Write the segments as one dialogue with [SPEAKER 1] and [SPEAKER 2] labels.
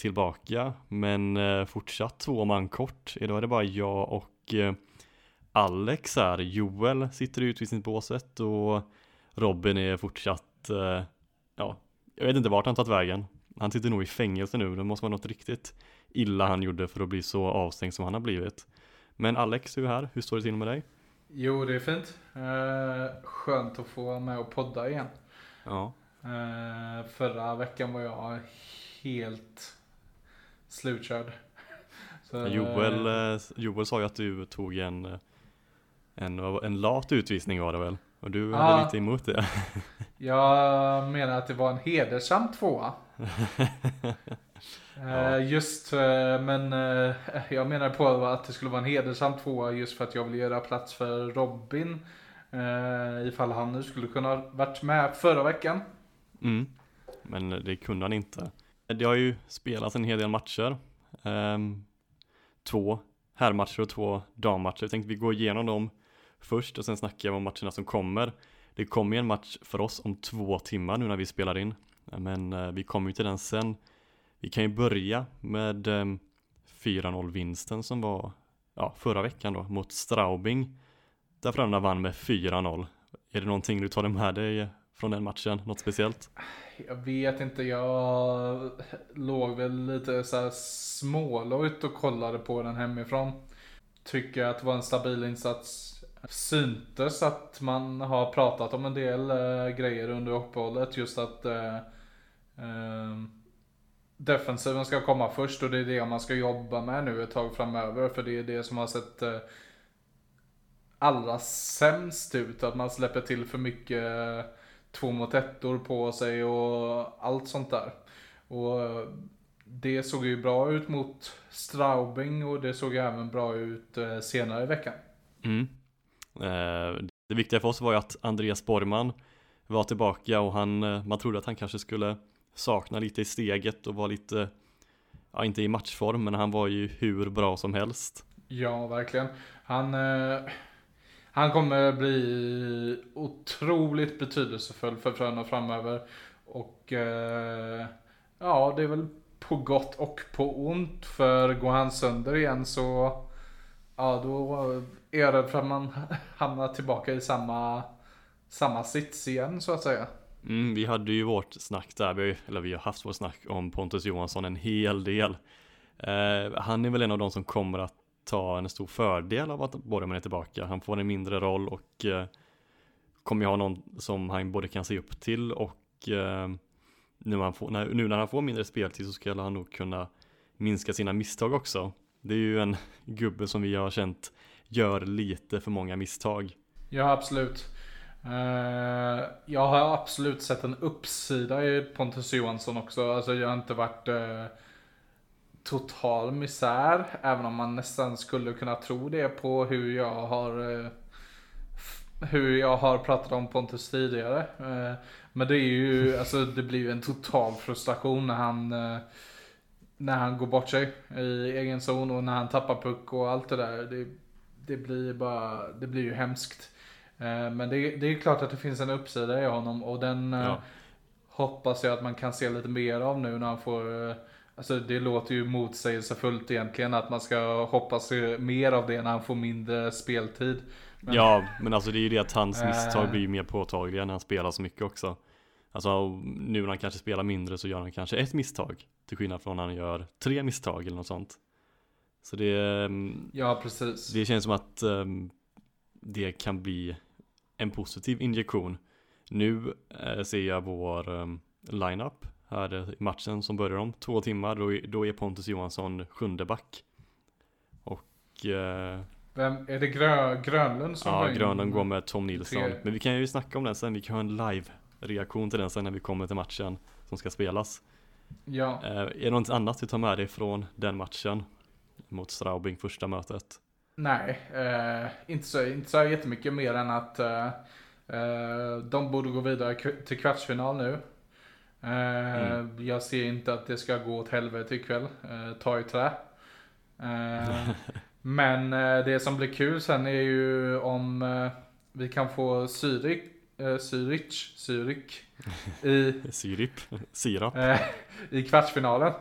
[SPEAKER 1] Är tillbaka, men eh, fortsatt två man kort. Idag är det bara jag och eh, Alex här. Joel sitter i utvisningsbåset och Robin är fortsatt, eh, ja, jag vet inte vart han tagit vägen. Han sitter nog i fängelse nu, det måste vara något riktigt illa han gjorde för att bli så avstängd som han har blivit. Men Alex är ju här, hur står det till med dig?
[SPEAKER 2] Jo, det är fint. Eh, skönt att få vara med och podda igen.
[SPEAKER 1] Ja,
[SPEAKER 2] Eh, förra veckan var jag helt slutkörd. Så,
[SPEAKER 1] Joel, eh, Joel sa ju att du tog en, eh, en, en lat utvisning var det väl? Och du hade
[SPEAKER 2] Ja.
[SPEAKER 1] lite emot det.
[SPEAKER 2] Jag menar att det var en hedersam tvåa.
[SPEAKER 1] Ja.
[SPEAKER 2] Eh, Just, eh, men eh, jag menar på att det skulle vara en hedersam tvåa just för att jag vill göra plats för Robin. eh, Ifall han nu skulle kunna varit med förra veckan.
[SPEAKER 1] Mm. Men det kunde han inte. Det har ju spelats en hel del matcher. Um, två herrmatcher och två dammatcher. Jag tänkte vi går igenom dem först och sen snackar jag om matcherna som kommer. Det kommer ju en match för oss om två timmar nu när vi spelar in. Men uh, vi kommer ju till den sen. Vi kan ju börja med ehm, um, 4-0 vinsten som var ja, förra veckan då mot Straubing. Där Frölunda vann med 4-0. Är det någonting du tar med dig från den matchen? Något speciellt?
[SPEAKER 2] Jag vet inte, jag låg väl lite så här smålojt och kollade på den hemifrån. Tycker att det var en stabil insats. Syntes att man har pratat om en del äh, grejer under uppehållet. Just att äh, äh, defensiven ska komma först och det är det man ska jobba med nu ett tag framöver. För det är det som har sett eh, allra sämst ut. Att man släpper till för mycket två mot ettor på sig och allt sånt där. Och eh, det såg ju bra ut mot Straubing och det såg även bra ut eh, senare i veckan.
[SPEAKER 1] Mm. Eh, det viktiga för oss var ju att Andreas Borgman var tillbaka och han, man trodde att han kanske skulle sakna lite i steget och vara lite, ja inte i matchform, men han var ju hur bra som helst.
[SPEAKER 2] Ja, verkligen. Han, han kommer bli otroligt betydelsefull för Frölunda framöver. Och eh, ja, det är väl på gott och på ont. För går han sönder igen så ja, då är jag rädd för att man hamnar tillbaka i samma, samma sits igen så att säga.
[SPEAKER 1] Mm, vi hade ju vårt snack där, vi, eller vi har haft vårt snack om Pontus Johansson en hel del. Eh, han är väl en av de som kommer att ta en stor fördel av att Borgman är tillbaka. Han får en mindre roll och eh, kommer ju ha någon som han både kan se upp till och eh, nu, när han får, när, nu när han får mindre speltid så skulle han nog kunna minska sina misstag också. Det är ju en gubbe som vi har känt gör lite för många misstag.
[SPEAKER 2] Ja, absolut. Uh, jag har absolut sett en uppsida i Pontus Johansson också. Alltså jag har inte varit uh total misär. Även om man nästan skulle kunna tro det på hur jag har eh, hur jag har pratat om Pontus tidigare. Eh, men det är ju, alltså det blir ju en total frustration när han eh, när han går bort sig i egen zon och när han tappar puck och allt det där. Det, det blir bara, det blir ju hemskt. Men det, det är klart att det finns en uppsida i honom och den
[SPEAKER 1] Ja.
[SPEAKER 2] hoppas jag att man kan se lite mer av nu när han får Alltså det låter ju motsägelsefullt egentligen att man ska hoppas mer av det när han får mindre speltid. Men-
[SPEAKER 1] Ja, men alltså det är ju det att hans
[SPEAKER 2] Eh.
[SPEAKER 1] misstag blir mer påtagliga när han spelar så mycket också. Alltså nu när han kanske spelar mindre så gör han kanske ett misstag. Till skillnad från när han gör tre misstag eller något sånt. Så det, ehm,
[SPEAKER 2] Ja precis.
[SPEAKER 1] det känns som att ehm, det kan bli en positiv injektion. Nu eh, ser jag vår um, lineup här matchen som börjar om två timmar. Då är, då är Pontus Johansson sjunde back. Och eh,
[SPEAKER 2] Vem, är det Grö, Grönlund som
[SPEAKER 1] Ja? Grönlund går med Tom Nilsson.
[SPEAKER 2] tre-
[SPEAKER 1] Men vi kan ju snacka om den sen. Vi kan ha en live-reaktion till den sen när vi kommer till matchen som ska spelas.
[SPEAKER 2] Ja.
[SPEAKER 1] Eh, är det något annat du tar med dig från den matchen? Mot Straubing, första mötet.
[SPEAKER 2] Nej, eh, inte, så, inte så jättemycket mer än att eh, eh, de borde gå vidare till kvartsfinal nu.
[SPEAKER 1] Mm.
[SPEAKER 2] Jag ser inte att det ska gå åt helvete ikväll. Eh, ta i trä. Eh, men det som blir kul sen är ju om vi kan få Zürich Zürich, Zürich i,
[SPEAKER 1] Syrip, sirap.
[SPEAKER 2] i kvartsfinalen.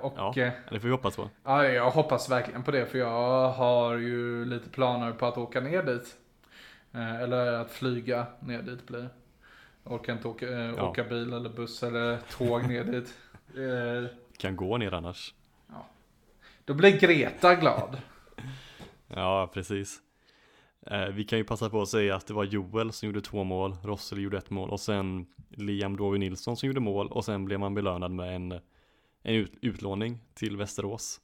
[SPEAKER 2] Och
[SPEAKER 1] Ja. Det får vi hoppas på.
[SPEAKER 2] ja, jag hoppas verkligen på det för jag har ju lite planer på att åka ner dit. Eller att flyga ner dit blir. Orkar inte åka, eh,
[SPEAKER 1] Ja.
[SPEAKER 2] åka bil eller buss eller tåg ner dit. Eh,
[SPEAKER 1] Kan gå ner annars.
[SPEAKER 2] då blir Greta glad.
[SPEAKER 1] Ja, precis. Eh, vi kan ju passa på att säga att det var Joel som gjorde två mål, Rossel gjorde ett mål och sen Liam Dovi Nilsson som gjorde mål och sen blev man belönad med en, en ut, utlåning till Västerås.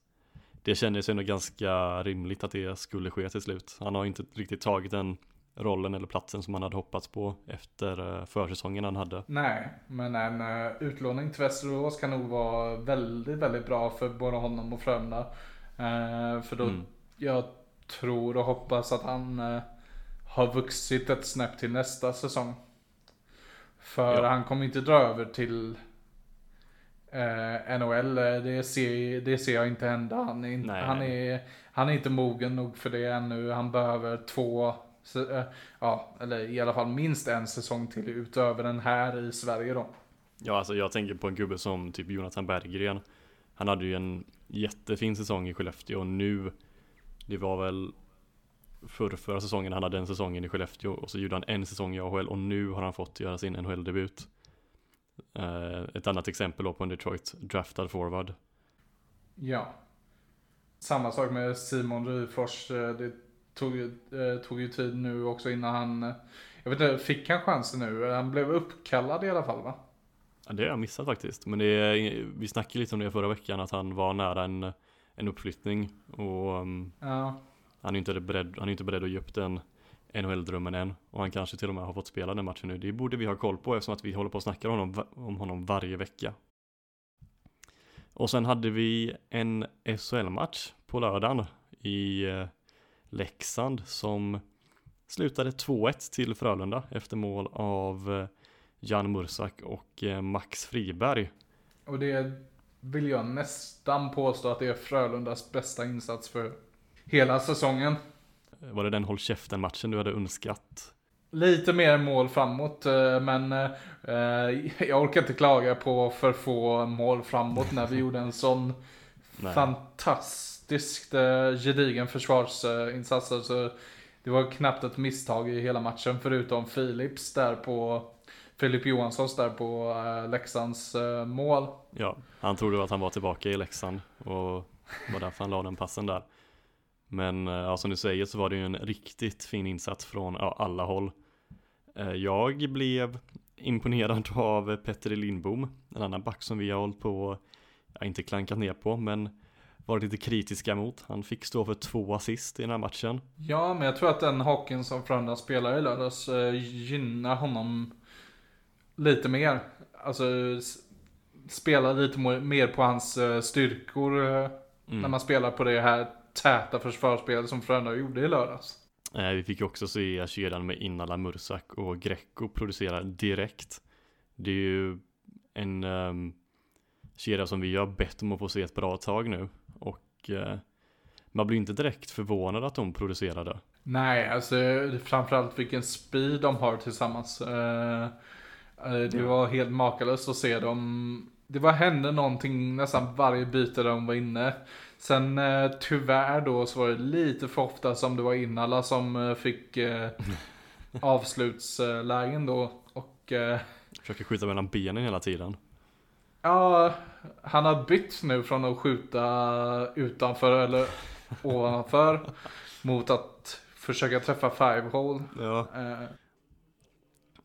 [SPEAKER 1] Det kändes ändå ganska rimligt att det skulle ske till slut. Han har inte riktigt tagit den rollen eller platsen som han hade hoppats på efter eh, försäsongen han hade.
[SPEAKER 2] Nej, men en uh, utlåning till Västerås kan nog vara väldigt, väldigt bra för både honom och Frölunda. Eh, för då,
[SPEAKER 1] Mm.
[SPEAKER 2] jag tror och hoppas att han eh, har vuxit ett snäpp till nästa säsong. För
[SPEAKER 1] Ja.
[SPEAKER 2] han kommer inte dra över till eh, NHL, det ser, det ser jag inte hända. Han är, inte- han, är, han är inte mogen nog för det ännu. Han behöver två, se- eh, ja, eller i alla fall minst en säsong till utöver den här i Sverige då.
[SPEAKER 1] Ja, alltså jag tänker på en gubbe som typ Jonathan Berggren. Han hade ju en jättefin säsong i Skellefteå och nu, det var väl förra, förra säsongen han hade den säsongen i Skellefteå och så gjorde han en säsong i AHL och nu har han fått göra sin NHL-debut. Eh, ett annat exempel då på en Detroit draftad forward.
[SPEAKER 2] Ja. Samma sak med Simon Ryfors. eh, Det tog, eh, tog ju tid nu också innan han, eh, jag vet inte, fick han chansen nu? Han blev uppkallad i alla fall va?
[SPEAKER 1] Ja, det har jag missat faktiskt. Men det vi snackade lite om det förra veckan att han var nära en, en uppflyttning och um,
[SPEAKER 2] Ja.
[SPEAKER 1] Han är inte beredd, han är inte beredd att ge upp den NHL-drömmen än. Och han kanske till och med har fått spela den matchen nu. Det borde vi ha koll på eftersom att vi håller på att snacka om honom, om honom varje vecka. Och sen hade vi en SHL-match på lördagen i eh, Leksand som slutade 2-1 till Frölunda efter mål av eh, Jan Mursak och eh, Max Friberg.
[SPEAKER 2] Och det vill jag nästan påstå att det är Frölundas bästa insats för hela säsongen.
[SPEAKER 1] Var det den håll käften-matchen du hade önskat?
[SPEAKER 2] Lite mer mål framåt, eh, men eh, eh, jag orkar inte klaga på för få mål framåt när vi gjorde en sån
[SPEAKER 1] Nej
[SPEAKER 2] fantastiskt eh, gedigen försvarsinsats. Alltså, det var knappt ett misstag i hela matchen förutom Philips där på Filip Johanssons där på eh, Leksands eh, mål.
[SPEAKER 1] Ja, han trodde att han var tillbaka i Leksand och var därför han la den passen där. Men eh, ja, som du säger så var det ju en riktigt fin insats från ja, alla håll. Eh, jag blev imponerad av Petter Lindbom, en annan back som vi har hållit på, ja, inte klankat ner på, men varit lite kritiska mot. Han fick stå för två assist i den här matchen.
[SPEAKER 2] Ja, men jag tror att den hockeyn som Frölunda spelar i lördags eh, gynnar honom lite mer. Alltså spela lite mer på hans eh, styrkor eh,
[SPEAKER 1] Mm.
[SPEAKER 2] när man spelar på det här täta försvarsspelet som Frölunda gjorde i lördags.
[SPEAKER 1] Vi fick också se kedjan med Innala Mursak och Greco producera direkt. Det är ju en um, kedja som vi har bett om att få se ett bra tag nu. Och eh, man blir inte direkt förvånad att de producerade.
[SPEAKER 2] Nej, alltså framförallt vilken speed de har tillsammans. Eh, eh, det var helt makalöst att se dem. Det var hände någonting nästan varje byte de var inne. Sen eh, tyvärr då så var det lite för ofta som det var Innala som eh, fick avslutslägen då. Och
[SPEAKER 1] Försöker skjuta mellan benen hela tiden.
[SPEAKER 2] Ja, han har bytt nu från att skjuta utanför eller ovanför mot att försöka träffa five hole.
[SPEAKER 1] Ja.
[SPEAKER 2] Eh,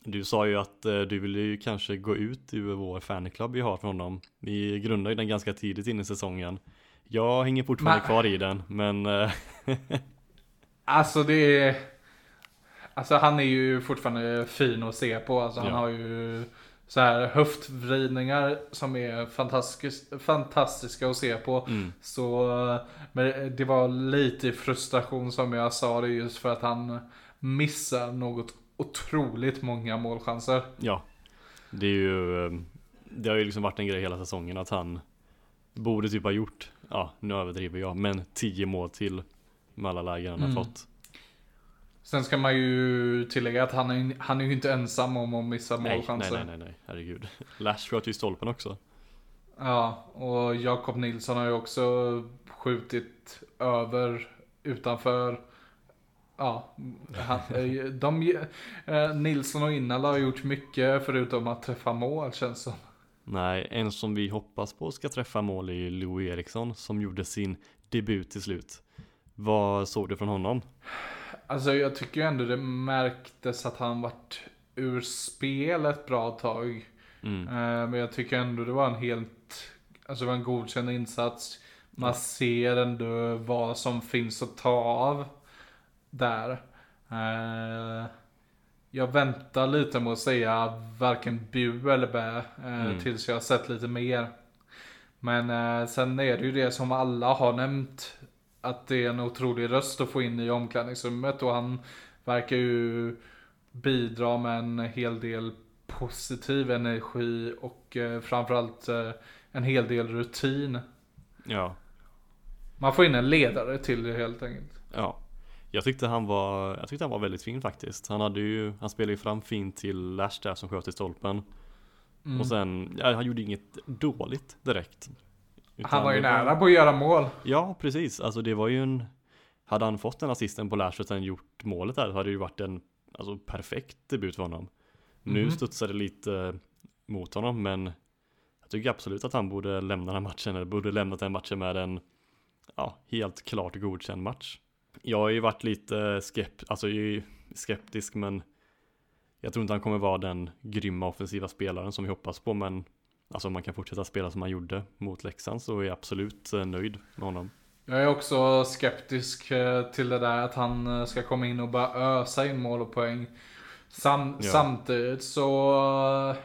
[SPEAKER 1] Du sa ju att eh, du ville ju kanske gå ut ur vår fanclub vi har från dem. Vi grundade ju den ganska tidigt in i säsongen. Jag hänger fortfarande
[SPEAKER 2] Men-
[SPEAKER 1] kvar i den, men eh,
[SPEAKER 2] Alltså det är... Alltså han är ju fortfarande fin att se på. Alltså han
[SPEAKER 1] Ja.
[SPEAKER 2] har ju så här höftvridningar som är fantastisk, fantastiska att se på.
[SPEAKER 1] mm,
[SPEAKER 2] Så men det var lite frustration som jag sa det just för att han missar något otroligt många målchanser.
[SPEAKER 1] Ja, det är ju eh, Det har ju liksom varit en grej hela säsongen att han Borde typ ha gjort Ja, nu överdriver jag, men 10 mål till Med alla lägen han har
[SPEAKER 2] Mm.
[SPEAKER 1] fått
[SPEAKER 2] Sen ska man ju tillägga att han är, han är ju inte ensam om att missa
[SPEAKER 1] Nej,
[SPEAKER 2] målchanser.
[SPEAKER 1] nej, nej, nej, nej, herregud. Lash sköt ju stolpen också.
[SPEAKER 2] Ja, och Jakob Nilsson har ju också skjutit över, utanför. Ja, han, eh, de, eh, Nilsson och Innala har gjort mycket förutom att träffa mål känns som.
[SPEAKER 1] Nej, en som vi hoppas på ska träffa mål är Louis Eriksson som gjorde sin debut till slut. Vad såg du från honom?
[SPEAKER 2] Alltså jag tycker ju ändå det märktes att han varit ur spel ett bra tag.
[SPEAKER 1] Mm.
[SPEAKER 2] Eh, Men jag tycker ändå det var en helt, alltså det var en godkänd insats. Man ser ändå vad som finns att ta av där. Eh, Jag väntar lite med att säga varken bu eller bä eh,
[SPEAKER 1] Mm.
[SPEAKER 2] tills jag har sett lite mer. Men sen är det ju det som alla har nämnt. Att det är en otrolig röst att få in i omklädningsrummet och han verkar ju bidra med en hel del positiv energi och eh, framförallt eh, en hel del rutin.
[SPEAKER 1] Ja,
[SPEAKER 2] Man får in en ledare till det helt enkelt.
[SPEAKER 1] ja. Jag tyckte han var, jag tyckte han var väldigt fin faktiskt. Han hade ju, han spelade ju fram fint till Lash där som sköt i stolpen.
[SPEAKER 2] Mm.
[SPEAKER 1] Och sen, ja, han gjorde inget dåligt direkt. Utan
[SPEAKER 2] Han var ju nära på att göra mål.
[SPEAKER 1] Ja, precis. Alltså det var ju en Hade han fått den assisten på Lash och sen gjort målet där så hade det ju varit en Alltså perfekt debut för honom Nu
[SPEAKER 2] Mhm.
[SPEAKER 1] studsade det lite mot honom men Jag tycker absolut att han borde lämna den här matchen eller borde lämnat den matchen med en Ja, helt klart godkänd match Jag har ju varit lite skept, alltså skeptisk men Jag tror inte han kommer vara den grymma offensiva spelaren som vi hoppas på men Alltså om man kan fortsätta spela som han gjorde mot Leksand så är jag absolut eh, nöjd med honom
[SPEAKER 2] Jag är också skeptisk eh, till det där att han eh, ska komma in och bara ösa in mål och poäng. Sam
[SPEAKER 1] Ja.
[SPEAKER 2] Samtidigt så,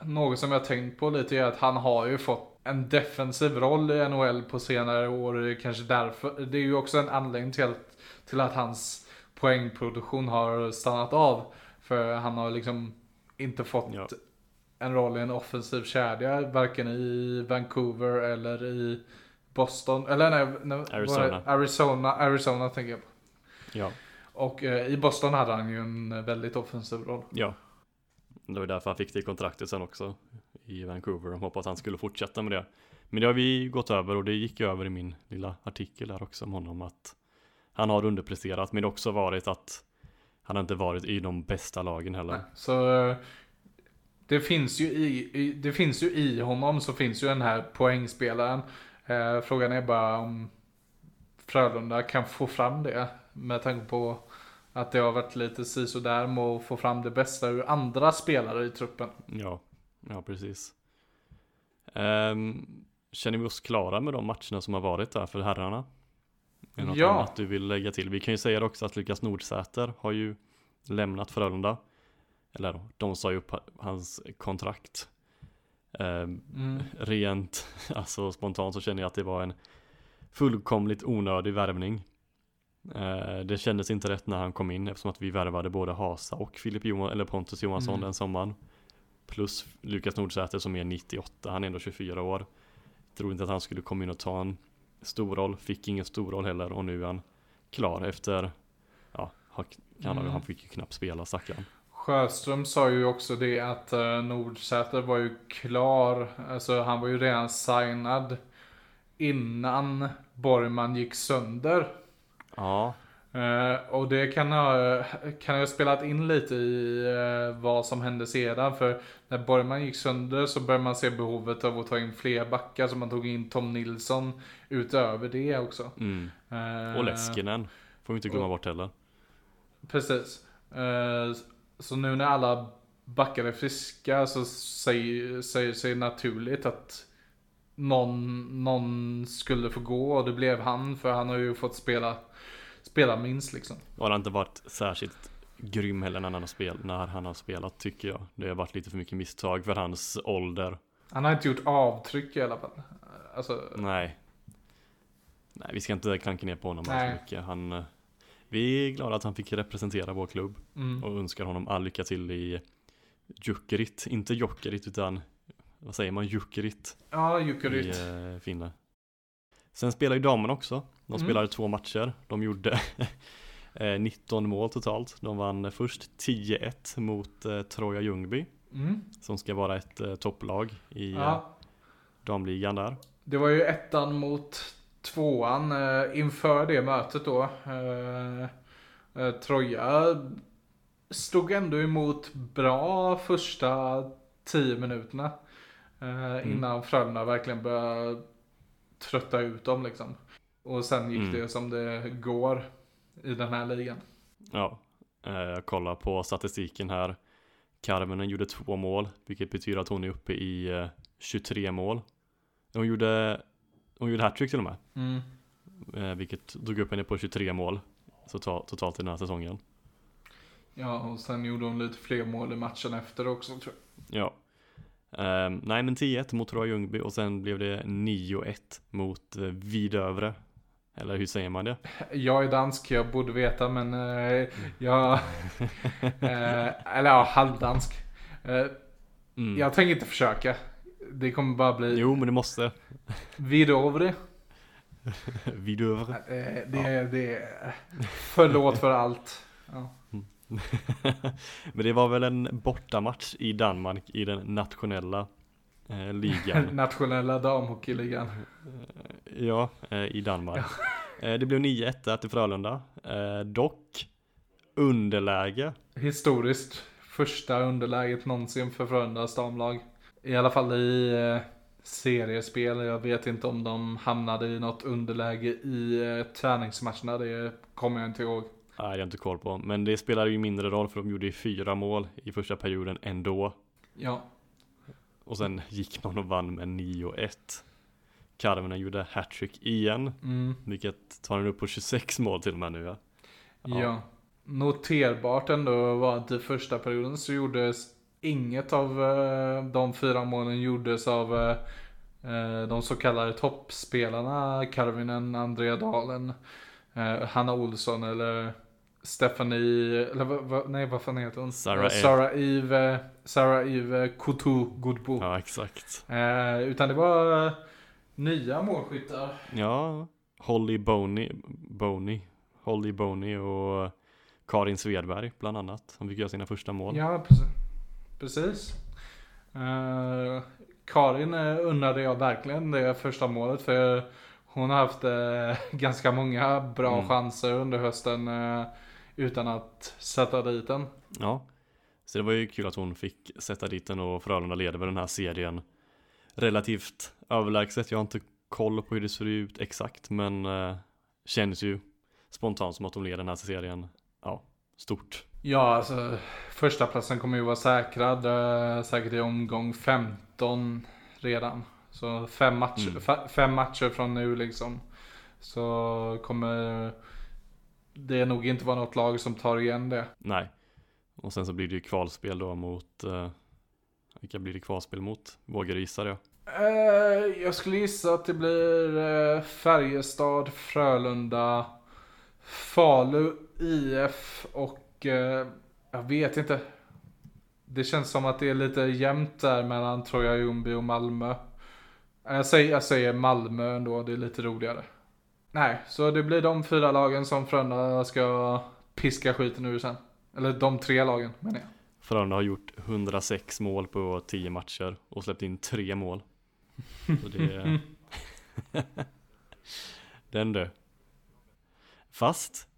[SPEAKER 2] något som jag tänkt på lite är att han har ju fått en defensiv roll i NHL på senare år. Kanske därför, det är ju också en anledning till att, till att hans poängproduktion har stannat av. För han har liksom inte fått
[SPEAKER 1] Ja.
[SPEAKER 2] En roll i en offensiv kedja, varken i Vancouver eller i Boston, eller nej, nej?
[SPEAKER 1] Arizona.
[SPEAKER 2] Arizona, Arizona tänker jag på.
[SPEAKER 1] Ja,
[SPEAKER 2] Och eh, i Boston hade han ju en väldigt offensiv roll.
[SPEAKER 1] ja. Det var därför han fick det kontraktet sen också i Vancouver. De hoppades att han skulle fortsätta med det. Men det har vi gått över och det gick över i min lilla artikel där också om honom att han har underpresterat men det har också varit att han har inte varit i de bästa lagen heller.
[SPEAKER 2] Nej, Så eh, det finns ju i, i, det finns ju i honom så finns ju den här poängspelaren. Eh, frågan är bara om Frölunda kan få fram det med tanke på att det har varit lite sisådär med att få fram det bästa ur andra spelare i truppen.
[SPEAKER 1] Ja, ja precis. Ehm, känner vi oss klara med de matcherna som har varit där för herrarna? Är det något
[SPEAKER 2] Ja.
[SPEAKER 1] annat du vill lägga till? Vi kan ju säga också att Lukas Nordsäter har ju lämnat Frölunda. Eller de sa ju upp hans kontrakt. Ehm,
[SPEAKER 2] Mm.
[SPEAKER 1] rent, alltså spontant så känner jag att det var en fullkomligt onödig värvning. Eh, det kändes inte rätt när han kom in eftersom att vi värvade både Hasa och Filip Johan, eller Pontus Johansson
[SPEAKER 2] Mm.
[SPEAKER 1] den sommaren. Plus Lukas Nordsäter som är 98, han är ändå 24 år. Tror inte att han skulle komma in och ta en stor roll, fick ingen stor roll heller och nu är han klar efter, ja, han,
[SPEAKER 2] Mm.
[SPEAKER 1] han fick ju knappt spela stackaren.
[SPEAKER 2] Sjöström sa ju också det att uh, Nordsäter var ju klar, alltså han var ju redan signad innan Borgman gick sönder.
[SPEAKER 1] Ja,
[SPEAKER 2] Eh, och det kan ha, kan ha spelat in lite i eh, vad som hände sedan. För när Borgman gick sönder så började man se behovet av att ta in fler backar. Så man tog in Tom Nilsson utöver det också.
[SPEAKER 1] mm.
[SPEAKER 2] Eh,
[SPEAKER 1] och Leskinen får vi inte glömma
[SPEAKER 2] och-
[SPEAKER 1] bort heller.
[SPEAKER 2] Precis. Så nu när alla backar är friska så säger, säger sig naturligt att någon, någon skulle få gå och det blev han för han har ju fått spela, spela minst liksom.
[SPEAKER 1] Och han har inte varit särskilt grym heller när han har, spel, när han har spelat tycker jag. Det har varit lite för mycket misstag för hans ålder.
[SPEAKER 2] Han har inte gjort avtryck i alla fall. Alltså,
[SPEAKER 1] Nej. Nej, vi ska inte klanka ner på honom
[SPEAKER 2] Nej.
[SPEAKER 1] alls mycket. Han, eh, vi är glada att han fick representera vår klubb
[SPEAKER 2] mm.
[SPEAKER 1] och önskar honom all lycka till i Jukerit. Inte Jokerit utan, vad säger man, Jukerit
[SPEAKER 2] Ja,
[SPEAKER 1] i
[SPEAKER 2] Jukurit.
[SPEAKER 1] eh, Finland. Sen spelar ju damerna också. De
[SPEAKER 2] Mm.
[SPEAKER 1] spelade två matcher. De gjorde Eh, 19 mål totalt. De vann först 10-1 mot eh, Troja Ljungby.
[SPEAKER 2] Mm.
[SPEAKER 1] Som ska vara ett eh, topplag i eh,
[SPEAKER 2] Ja,
[SPEAKER 1] damligan där.
[SPEAKER 2] det var ju ettan mot tvåan eh, inför det mötet då. Eh, eh, Troja stod ändå emot bra första tio minuterna. Eh, innan Frölunda verkligen började trötta ut dem liksom. Och sen gick
[SPEAKER 1] Mm.
[SPEAKER 2] det som det går i den här ligan.
[SPEAKER 1] Ja, jag kollar på statistiken här. Karvinen gjorde två mål, vilket betyder att hon är uppe i eh, 23 mål. Hon gjorde, hon gjorde hattrick till och med,
[SPEAKER 2] Mm.
[SPEAKER 1] eh, vilket drog upp henne på 23 mål totalt, totalt i den här säsongen.
[SPEAKER 2] Ja, och sen gjorde hon lite fler mål i matchen efter också tror jag.
[SPEAKER 1] Ja. Ehm, nej men 10-1 mot Troja Ljungby och sen blev det 9-1 mot eh, Vidövre. Eller hur säger man det?
[SPEAKER 2] Jag är dansk, jag borde veta men eh, jag... eh, eller ja, halvdansk. Eh,
[SPEAKER 1] Mm.
[SPEAKER 2] jag tänker inte försöka. Det kommer bara bli
[SPEAKER 1] Jo men det måste.
[SPEAKER 2] vidovre.
[SPEAKER 1] Vidövre.
[SPEAKER 2] Eh, det, det Förlåt för allt. Ja.
[SPEAKER 1] men det var väl en bortamatch i Danmark i den nationella eh, ligan.
[SPEAKER 2] Nationella damhockeyligan.
[SPEAKER 1] ja, eh, i Danmark. Eh, det blev 9-1 där till Frölunda. Eh, dock underläge.
[SPEAKER 2] Historiskt första underläget någonsin för Frölundas damlag. I alla fall i eh, seriespel. Jag vet inte om de hamnade i något underläge i eh, träningsmatcherna. Det kommer jag inte ihåg.
[SPEAKER 1] Nej, jag har inte koll på. Men det spelar ju mindre roll för de gjorde ju fyra mål i första perioden ändå.
[SPEAKER 2] Ja,
[SPEAKER 1] Och sen gick man och vann med 9-1. Karvinen gjorde hattrick igen,
[SPEAKER 2] mm,
[SPEAKER 1] vilket tar den upp på 26 mål till och med nu. Ja.
[SPEAKER 2] ja. Noterbart ändå var att i första perioden så gjordes inget av eh, de fyra målen gjordes av eh, eh, de så kallade toppspelarna. Karvinen, Andrea Dalen, eh, Hanna Olsson eller Stephanie, eller vad, vad, nej vad fan heter hon?
[SPEAKER 1] Sarah.
[SPEAKER 2] Sarah Eve, Sarah Eve Coutu Godbo.
[SPEAKER 1] ja, exakt.
[SPEAKER 2] Eh, utan det var eh, nya målskyttar.
[SPEAKER 1] Ja, Holly Boney, Boney, Holly Boney och Karin Svedberg bland annat. Som fick göra sina första mål.
[SPEAKER 2] Ja, precis. Precis. Eh, Karin eh, undrade jag verkligen det första målet för hon har haft eh, ganska många bra
[SPEAKER 1] Mm.
[SPEAKER 2] chanser under hösten eh, utan att sätta dit den.
[SPEAKER 1] Ja, så det var ju kul att hon fick sätta dit den och Frölunda leder väl den här serien relativt överlägset. Jag har inte koll på hur det ser ut exakt, men eh, känns ju spontant som att de leder den här serien, ja, stort.
[SPEAKER 2] Ja, alltså första platsen kommer ju vara säkrad eh, säkert i omgång 15 redan. Så fem matcher,
[SPEAKER 1] Mm.
[SPEAKER 2] fe- fem matcher från nu liksom. Så kommer det nog inte vara något lag som tar igen det.
[SPEAKER 1] Nej, och sen så blir det ju kvalspel då mot, eh, vilka blir det kvalspel mot? Vågar du gissa det?
[SPEAKER 2] Eh, jag skulle gissa att det blir eh, Färjestad, Frölunda, Falu, IF och eh, jag vet inte. Det känns som att det är lite jämnt där mellan Troja Ljungby och Malmö. Eh, Jag säger, jag säger Malmö ändå, det är lite roligare. Nej, så det blir de fyra lagen som Frölunda ska piska skiten ur sen. Eller de tre lagen menar jag.
[SPEAKER 1] Frölunda har gjort 106 mål på 10 matcher och släppt in 3 mål. Så det är... Den du. Fast,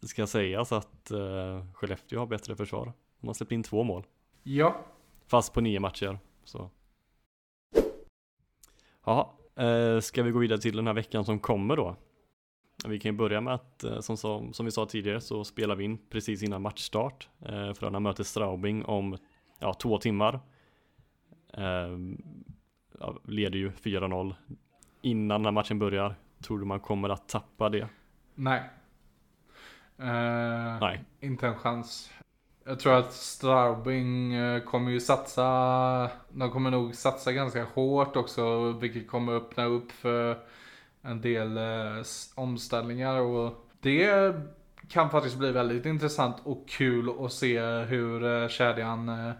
[SPEAKER 1] det ska sägas att uh, Skellefteå har bättre försvar. De har släppt in två mål.
[SPEAKER 2] Ja,
[SPEAKER 1] Fast på nio matcher. Så. Ja, eh, ska vi gå vidare till den här veckan som kommer då? Vi kan ju börja med att, eh, som, som, som vi sa tidigare, så spelar vi in precis innan matchstart. Eh, Frölunda möter Straubing om ja, två timmar. Eh, ja, leder ju 4-0 innan när matchen börjar. Tror du man kommer att tappa det?
[SPEAKER 2] nej. Eh,
[SPEAKER 1] Nej.
[SPEAKER 2] Inte en chans. Jag tror att Straubing eh, kommer ju satsa, de kommer nog satsa ganska hårt också, vilket kommer öppna upp för en del eh, omställningar och det kan faktiskt bli väldigt intressant och kul att se hur eh, kedjan eh,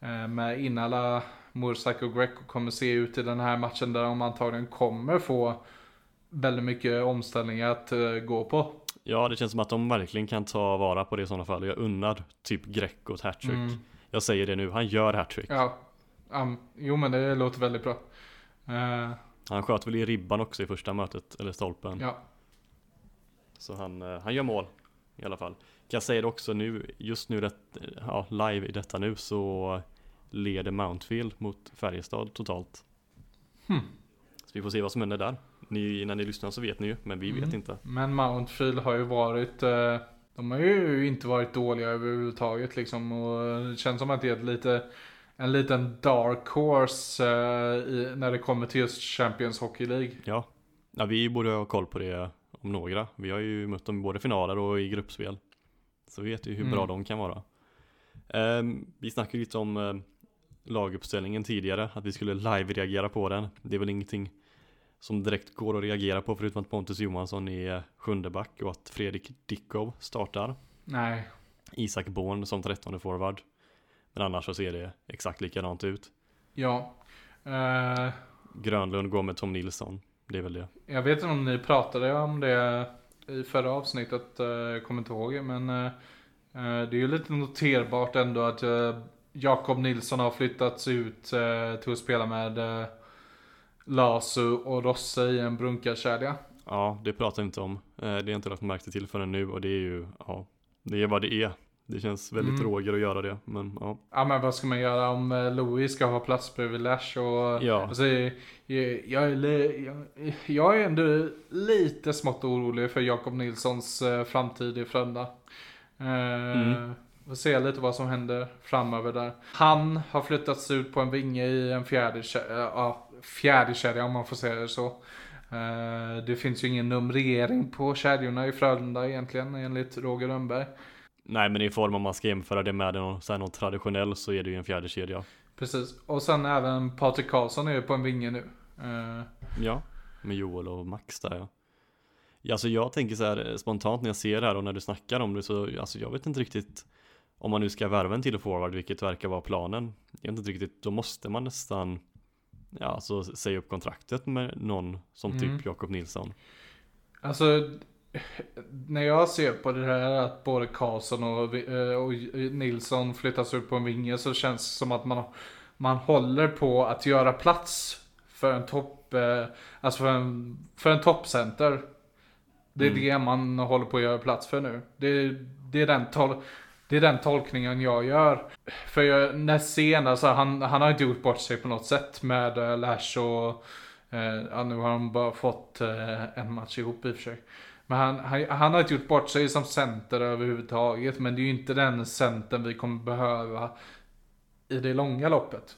[SPEAKER 2] eh, med Inala, Mursak och Greco kommer se ut i den här matchen där de antagligen kommer få väldigt mycket omställningar att eh, gå på.
[SPEAKER 1] Ja, det känns som att de verkligen kan ta vara på det i sådana fall. Jag unnar typ Greco ett hattrick.
[SPEAKER 2] Mm.
[SPEAKER 1] Jag säger det nu, han gör hattrick.
[SPEAKER 2] Ja, um, jo men det låter väldigt bra. Eh,
[SPEAKER 1] Han sköt väl i ribban också i första mötet, eller stolpen.
[SPEAKER 2] ja,
[SPEAKER 1] Så han, eh, han gör mål i alla fall. Kan jag säga det också nu, just nu, det, ja, live i detta nu så leder Mountfield mot Färjestad totalt.
[SPEAKER 2] Hmm.
[SPEAKER 1] Så vi får se vad som händer där. Ni, när ni lyssnar så vet ni ju, men vi vet
[SPEAKER 2] Mm.
[SPEAKER 1] inte.
[SPEAKER 2] men Mountfield har ju varit, eh, de har ju inte varit dåliga överhuvudtaget liksom. Och det känns som att det är lite, en liten dark horse eh, i, när det kommer till just Champions Hockey League.
[SPEAKER 1] Ja. ja, vi borde ha koll på det om några. Vi har ju mött dem i både finaler och i gruppspel. Så vi vet ju hur bra
[SPEAKER 2] Mm.
[SPEAKER 1] de kan vara. Ehm, vi snackade lite om eh, laguppställningen tidigare, att vi skulle live-reagera på den. Det är väl ingenting som direkt går att reagera på förutom att Pontus Johansson är sjunde back och att Fredrik Dickov startar.
[SPEAKER 2] Nej,
[SPEAKER 1] Isak Born som trettonde forward. Men annars så ser det exakt likadant ut.
[SPEAKER 2] ja. Eh,
[SPEAKER 1] Grönlund går med Tom Nilsson. Det är väl det.
[SPEAKER 2] Jag vet inte om ni pratade om det i förra avsnittet, eh, jag kommer inte ihåg. Men eh, det är ju lite noterbart ändå att Jakob Nilsson har flyttats ut till att spela med Lasu och Rosse i en brunkarkedja.
[SPEAKER 1] Ja, det pratar jag inte om. Eh, Det jag inte lagt märke till förrän nu och det är ju, ja, det är vad det är. Det känns väldigt
[SPEAKER 2] Mm.
[SPEAKER 1] Roger att göra det, men ja.
[SPEAKER 2] Ja men vad ska man göra om eh, Louis ska ha plats bredvid Lash och
[SPEAKER 1] Ja.
[SPEAKER 2] alltså, jag, jag, är jag, jag är ändå lite smått orolig för Jakob Nilssons eh, framtid i Frölunda. Eh,
[SPEAKER 1] Mm.
[SPEAKER 2] Får se lite vad som händer framöver där. Han har flyttats ut på en vinge i en fjärde, ja, fjärde kedja om man får säga det så. Eh, det finns ju ingen numrering på kedjorna i Frölunda egentligen enligt Roger Rönnberg.
[SPEAKER 1] Nej, men i form om man ska jämföra det med någon, så någon traditionell så är det ju en fjärde kedja.
[SPEAKER 2] Precis. Och sen även Patrik Karlsson är ju på en vinge nu. Eh,
[SPEAKER 1] Ja, med Joel och Max där ja. ja. Alltså jag tänker så här eh, spontant när jag ser det här och när du snackar om det så, alltså jag vet inte riktigt om man nu ska värva en till forward, vilket verkar vara planen. Jag vet inte riktigt, då måste man nästan Ja, alltså säga upp kontraktet med någon som
[SPEAKER 2] Mm.
[SPEAKER 1] typ Jakob Nilsson.
[SPEAKER 2] Alltså, när jag ser på det här att både Karlsson och, eh, och Nilsson flyttas ut på en vinge så känns det som att man, man håller på att göra plats för en topp, eh, alltså för en, för en toppcenter. Det är
[SPEAKER 1] Mm.
[SPEAKER 2] det man håller på att göra plats för nu. Det, det, är, den tol, det är den tolkningen jag gör. För jag, när sen, alltså han, han har inte gjort bort sig på något sätt med uh, Lash och ja, nu har de bara fått eh, en match ihop i och för sig. Men han, han, han har inte gjort bort sig som center överhuvudtaget. Men det är ju inte den centern vi kommer behöva i det långa loppet.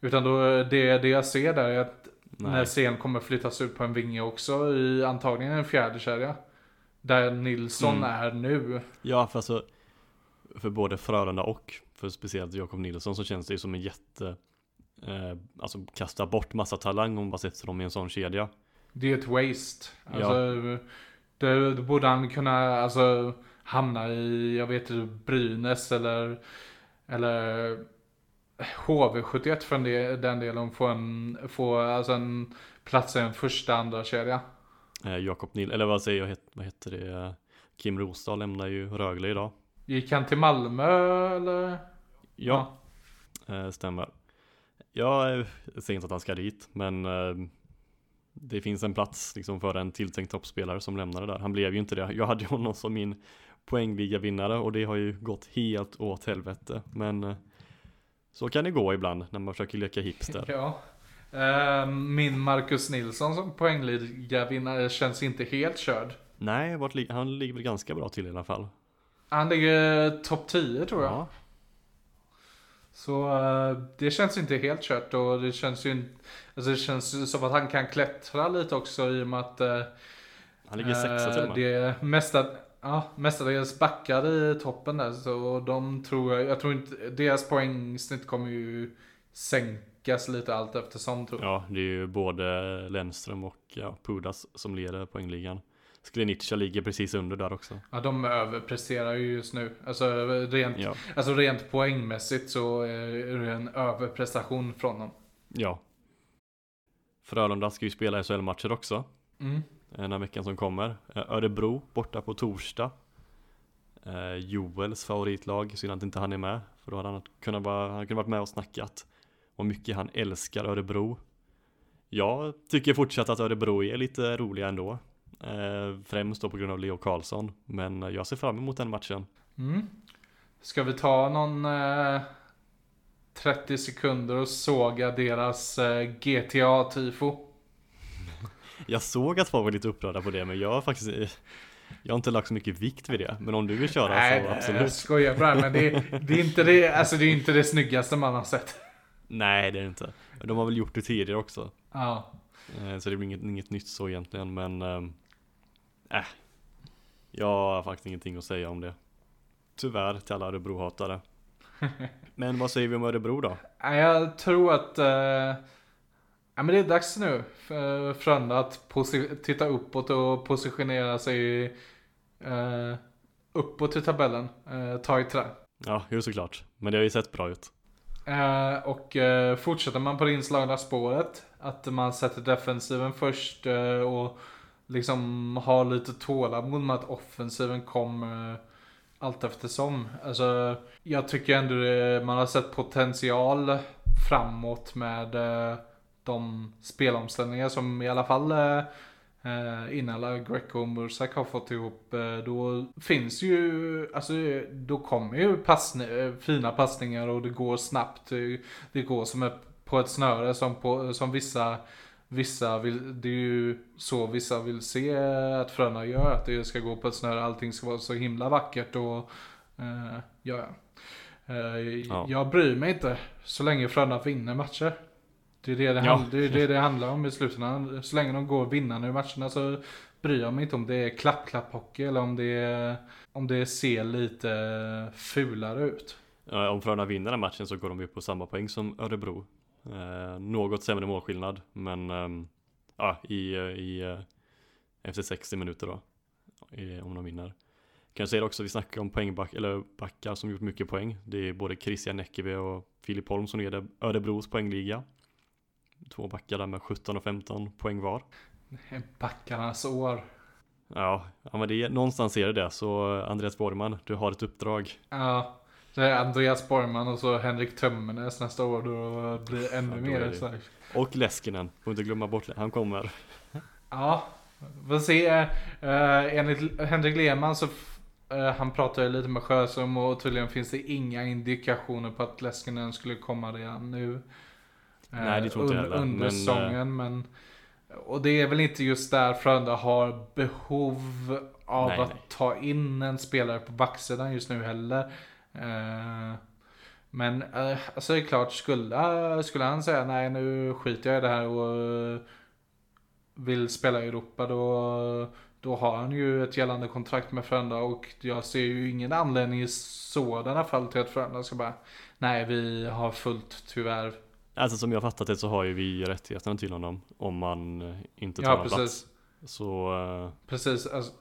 [SPEAKER 2] Utan då, det, det jag ser där är att
[SPEAKER 1] Nej.
[SPEAKER 2] när Sen kommer flyttas ut på en vinge också i antagligen en fjärde kedja. Där Nilsson
[SPEAKER 1] Mm.
[SPEAKER 2] är nu.
[SPEAKER 1] Ja, för alltså för både Frölunda och för speciellt Jakob Nilsson så känns det ju som en jätte eh, Alltså kasta bort massa talang om man sätter dem i en sån kedja.
[SPEAKER 2] Det är ett waste.
[SPEAKER 1] Ja.
[SPEAKER 2] Alltså, då, borde han kunna alltså, hamna i, jag vet inte, Brynäs eller, eller HV71 för en del, den delen. Få, en, få alltså en plats i en första, andra kedja.
[SPEAKER 1] Eh, Jakob Nil, eller vad säger jag, vad heter det? Eh, Kim Rosdahl lämnar ju Rögle idag.
[SPEAKER 2] Gick han till Malmö eller?
[SPEAKER 1] Ja, Eh, stämmer. Jag eh, säger inte att han ska dit, men eh, det finns en plats liksom för en tilltänkt toppspelare som lämnade där. Han blev ju inte det. Jag hade ju honom som min poängliga-vinnare och det har ju gått helt åt helvete. Men så kan det gå ibland när man försöker leka hipster.
[SPEAKER 2] Ja. Eh, Min Marcus Nilsson som poängliga vinnare känns inte helt körd.
[SPEAKER 1] Nej, han ligger väl ganska bra till i alla fall.
[SPEAKER 2] Han ligger topp 10 tror jag.
[SPEAKER 1] Ja,
[SPEAKER 2] Så eh, det känns inte helt kört och det känns ju inte, alltså det känns som att han kan klättra lite också i och med att eh,
[SPEAKER 1] han ligger sexa till och
[SPEAKER 2] eh,
[SPEAKER 1] med.
[SPEAKER 2] det mesta, ja, mestadels backar i toppen där så de tror jag, jag tror inte, deras poängsnitt kommer ju sänkas lite allt eftersom tror jag.
[SPEAKER 1] Ja, det är ju både Lennström och ja, Pudas som leder poängligan. Sklenica ligger precis under där också.
[SPEAKER 2] Ja, de överpresterar ju just nu. Alltså rent,
[SPEAKER 1] Ja,
[SPEAKER 2] alltså rent poängmässigt så är det en överprestation från dem.
[SPEAKER 1] ja. Frölunda ska ju spela SHL-matcher också.
[SPEAKER 2] Mm.
[SPEAKER 1] den här veckan som kommer. Eh, Örebro borta på torsdag. Eh, Joels favoritlag, synd att inte han är med. För då hade han kunnat, vara, han kunnat varit med och snackat om mycket han älskar Örebro. Jag tycker fortsatt att Örebro är lite roliga ändå. Eh, främst då på grund av Leo Karlsson. Men jag ser fram emot den matchen.
[SPEAKER 2] Mm. Ska vi ta någon eh, 30 sekunder och såga deras eh, GTA-tifo?
[SPEAKER 1] Jag såg att folk var lite upprörda på det men jag har faktiskt eh, Jag har inte lagt så mycket vikt vid det Men om du vill köra
[SPEAKER 2] Nej,
[SPEAKER 1] så
[SPEAKER 2] nej,
[SPEAKER 1] absolut
[SPEAKER 2] jag skojar bara men det, det, är inte det, alltså det är inte det snyggaste man har sett.
[SPEAKER 1] Nej det är det inte De har väl gjort det tidigare också
[SPEAKER 2] Ja.
[SPEAKER 1] Eh, Så det blir inget, inget nytt så egentligen men ehm, Äh Jag har faktiskt ingenting att säga om det Tyvärr till alla Örebro-hatare Men vad säger vi om Örebro då?
[SPEAKER 2] Jag tror att eh, ja, men det är dags nu för Frölunda att titta uppåt och positionera sig eh, uppåt i tabellen. Eh, ta i trä.
[SPEAKER 1] Ja, jo såklart Men det har ju sett bra ut
[SPEAKER 2] Eh, och eh, fortsätter man på det inslagna spåret, att man sätter defensiven först eh, och liksom har lite tålamod med att offensiven kommer allt eftersom. Alltså, jag tycker ändå det, man har sett potential framåt med eh, de spelomställningar som i alla fall eh, eh innan Greco och Mursak har fått ihop. Eh, då finns ju, alltså då kommer ju passni, eh, fina passningar och det går snabbt. Det, det går som ett, på ett snöre som, på, som vissa Vissa vill, det är ju så vissa vill se att Frölunda gör, att det ska gå på snöre, allting ska vara så himla vackert och eh, ja, eh,
[SPEAKER 1] Ja.
[SPEAKER 2] Jag bryr mig inte så länge Frölunda vinner matcher. Det är det det,
[SPEAKER 1] Ja.
[SPEAKER 2] hand, det, är det det handlar om i slutändan. Så länge de går vinnande i matcherna så bryr jag mig inte om det är klapp-klapp-hockey eller om det, är, om det ser lite fulare ut.
[SPEAKER 1] Ja, Om Frölunda vinner den matchen så går de ju på samma poäng som Örebro eh, Något sämre målskillnad Men ehm, ja, i, eh, i eh, Efter 60 minuter då i, Om de vinner. Kan jag säga det också, vi snackar om poängback eller backar som gjort mycket poäng. Det är både Christian Näckeby och Filip Holm som leder Örebros poängliga. Två backar där med 17 och 15 poäng var.
[SPEAKER 2] Backarnas år.
[SPEAKER 1] Ja, ja men det är, någonstans är det det. Så eh, Andreas Borgman, du har ett uppdrag.
[SPEAKER 2] Ja. Det är Andreas Borgman och så Henrik Tömmernes nästa år då blir det ännu mer
[SPEAKER 1] det-
[SPEAKER 2] här.
[SPEAKER 1] Och Leskinen, får inte glömma bort han kommer
[SPEAKER 2] Ja, får se. Uh, enligt Henrik Lehmann så eh, han pratar ju lite med Sjöström och tydligen finns det inga indikationer på att Leskinen skulle komma redan nu. Eh,
[SPEAKER 1] Nej, det tror inte jag heller,
[SPEAKER 2] Under
[SPEAKER 1] men,
[SPEAKER 2] säsongen, men... Och det är väl inte just där Frölunda har behov av
[SPEAKER 1] Nej,
[SPEAKER 2] att
[SPEAKER 1] nej.
[SPEAKER 2] ta in en spelare på backsidan just nu heller. Eh, men eh, alltså det är klart, skulle, skulle han säga nej nu skiter jag i det här och eh, vill spela i Europa då, då har han ju ett gällande kontrakt med Frölunda och jag ser ju ingen anledning i sådana fall till att Frölunda ska bara nej vi har fullt tyvärr.
[SPEAKER 1] Alltså som jag fattat det så har ju vi rättigheterna till honom om man eh, inte tar
[SPEAKER 2] Ja precis.
[SPEAKER 1] plats. Så eh,
[SPEAKER 2] Precis. Alltså,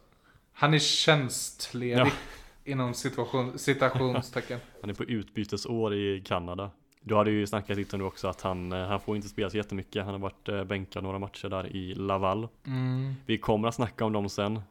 [SPEAKER 2] han är tjänstledig
[SPEAKER 1] Ja.
[SPEAKER 2] inom situation, citationstecken.
[SPEAKER 1] han är på utbytesår i Kanada. Du hade ju snackat lite nu också att han, eh, han får inte spela så jättemycket. Han har varit eh, bänkad några matcher där i Laval.
[SPEAKER 2] Mm.
[SPEAKER 1] Vi kommer att snacka om dem sen.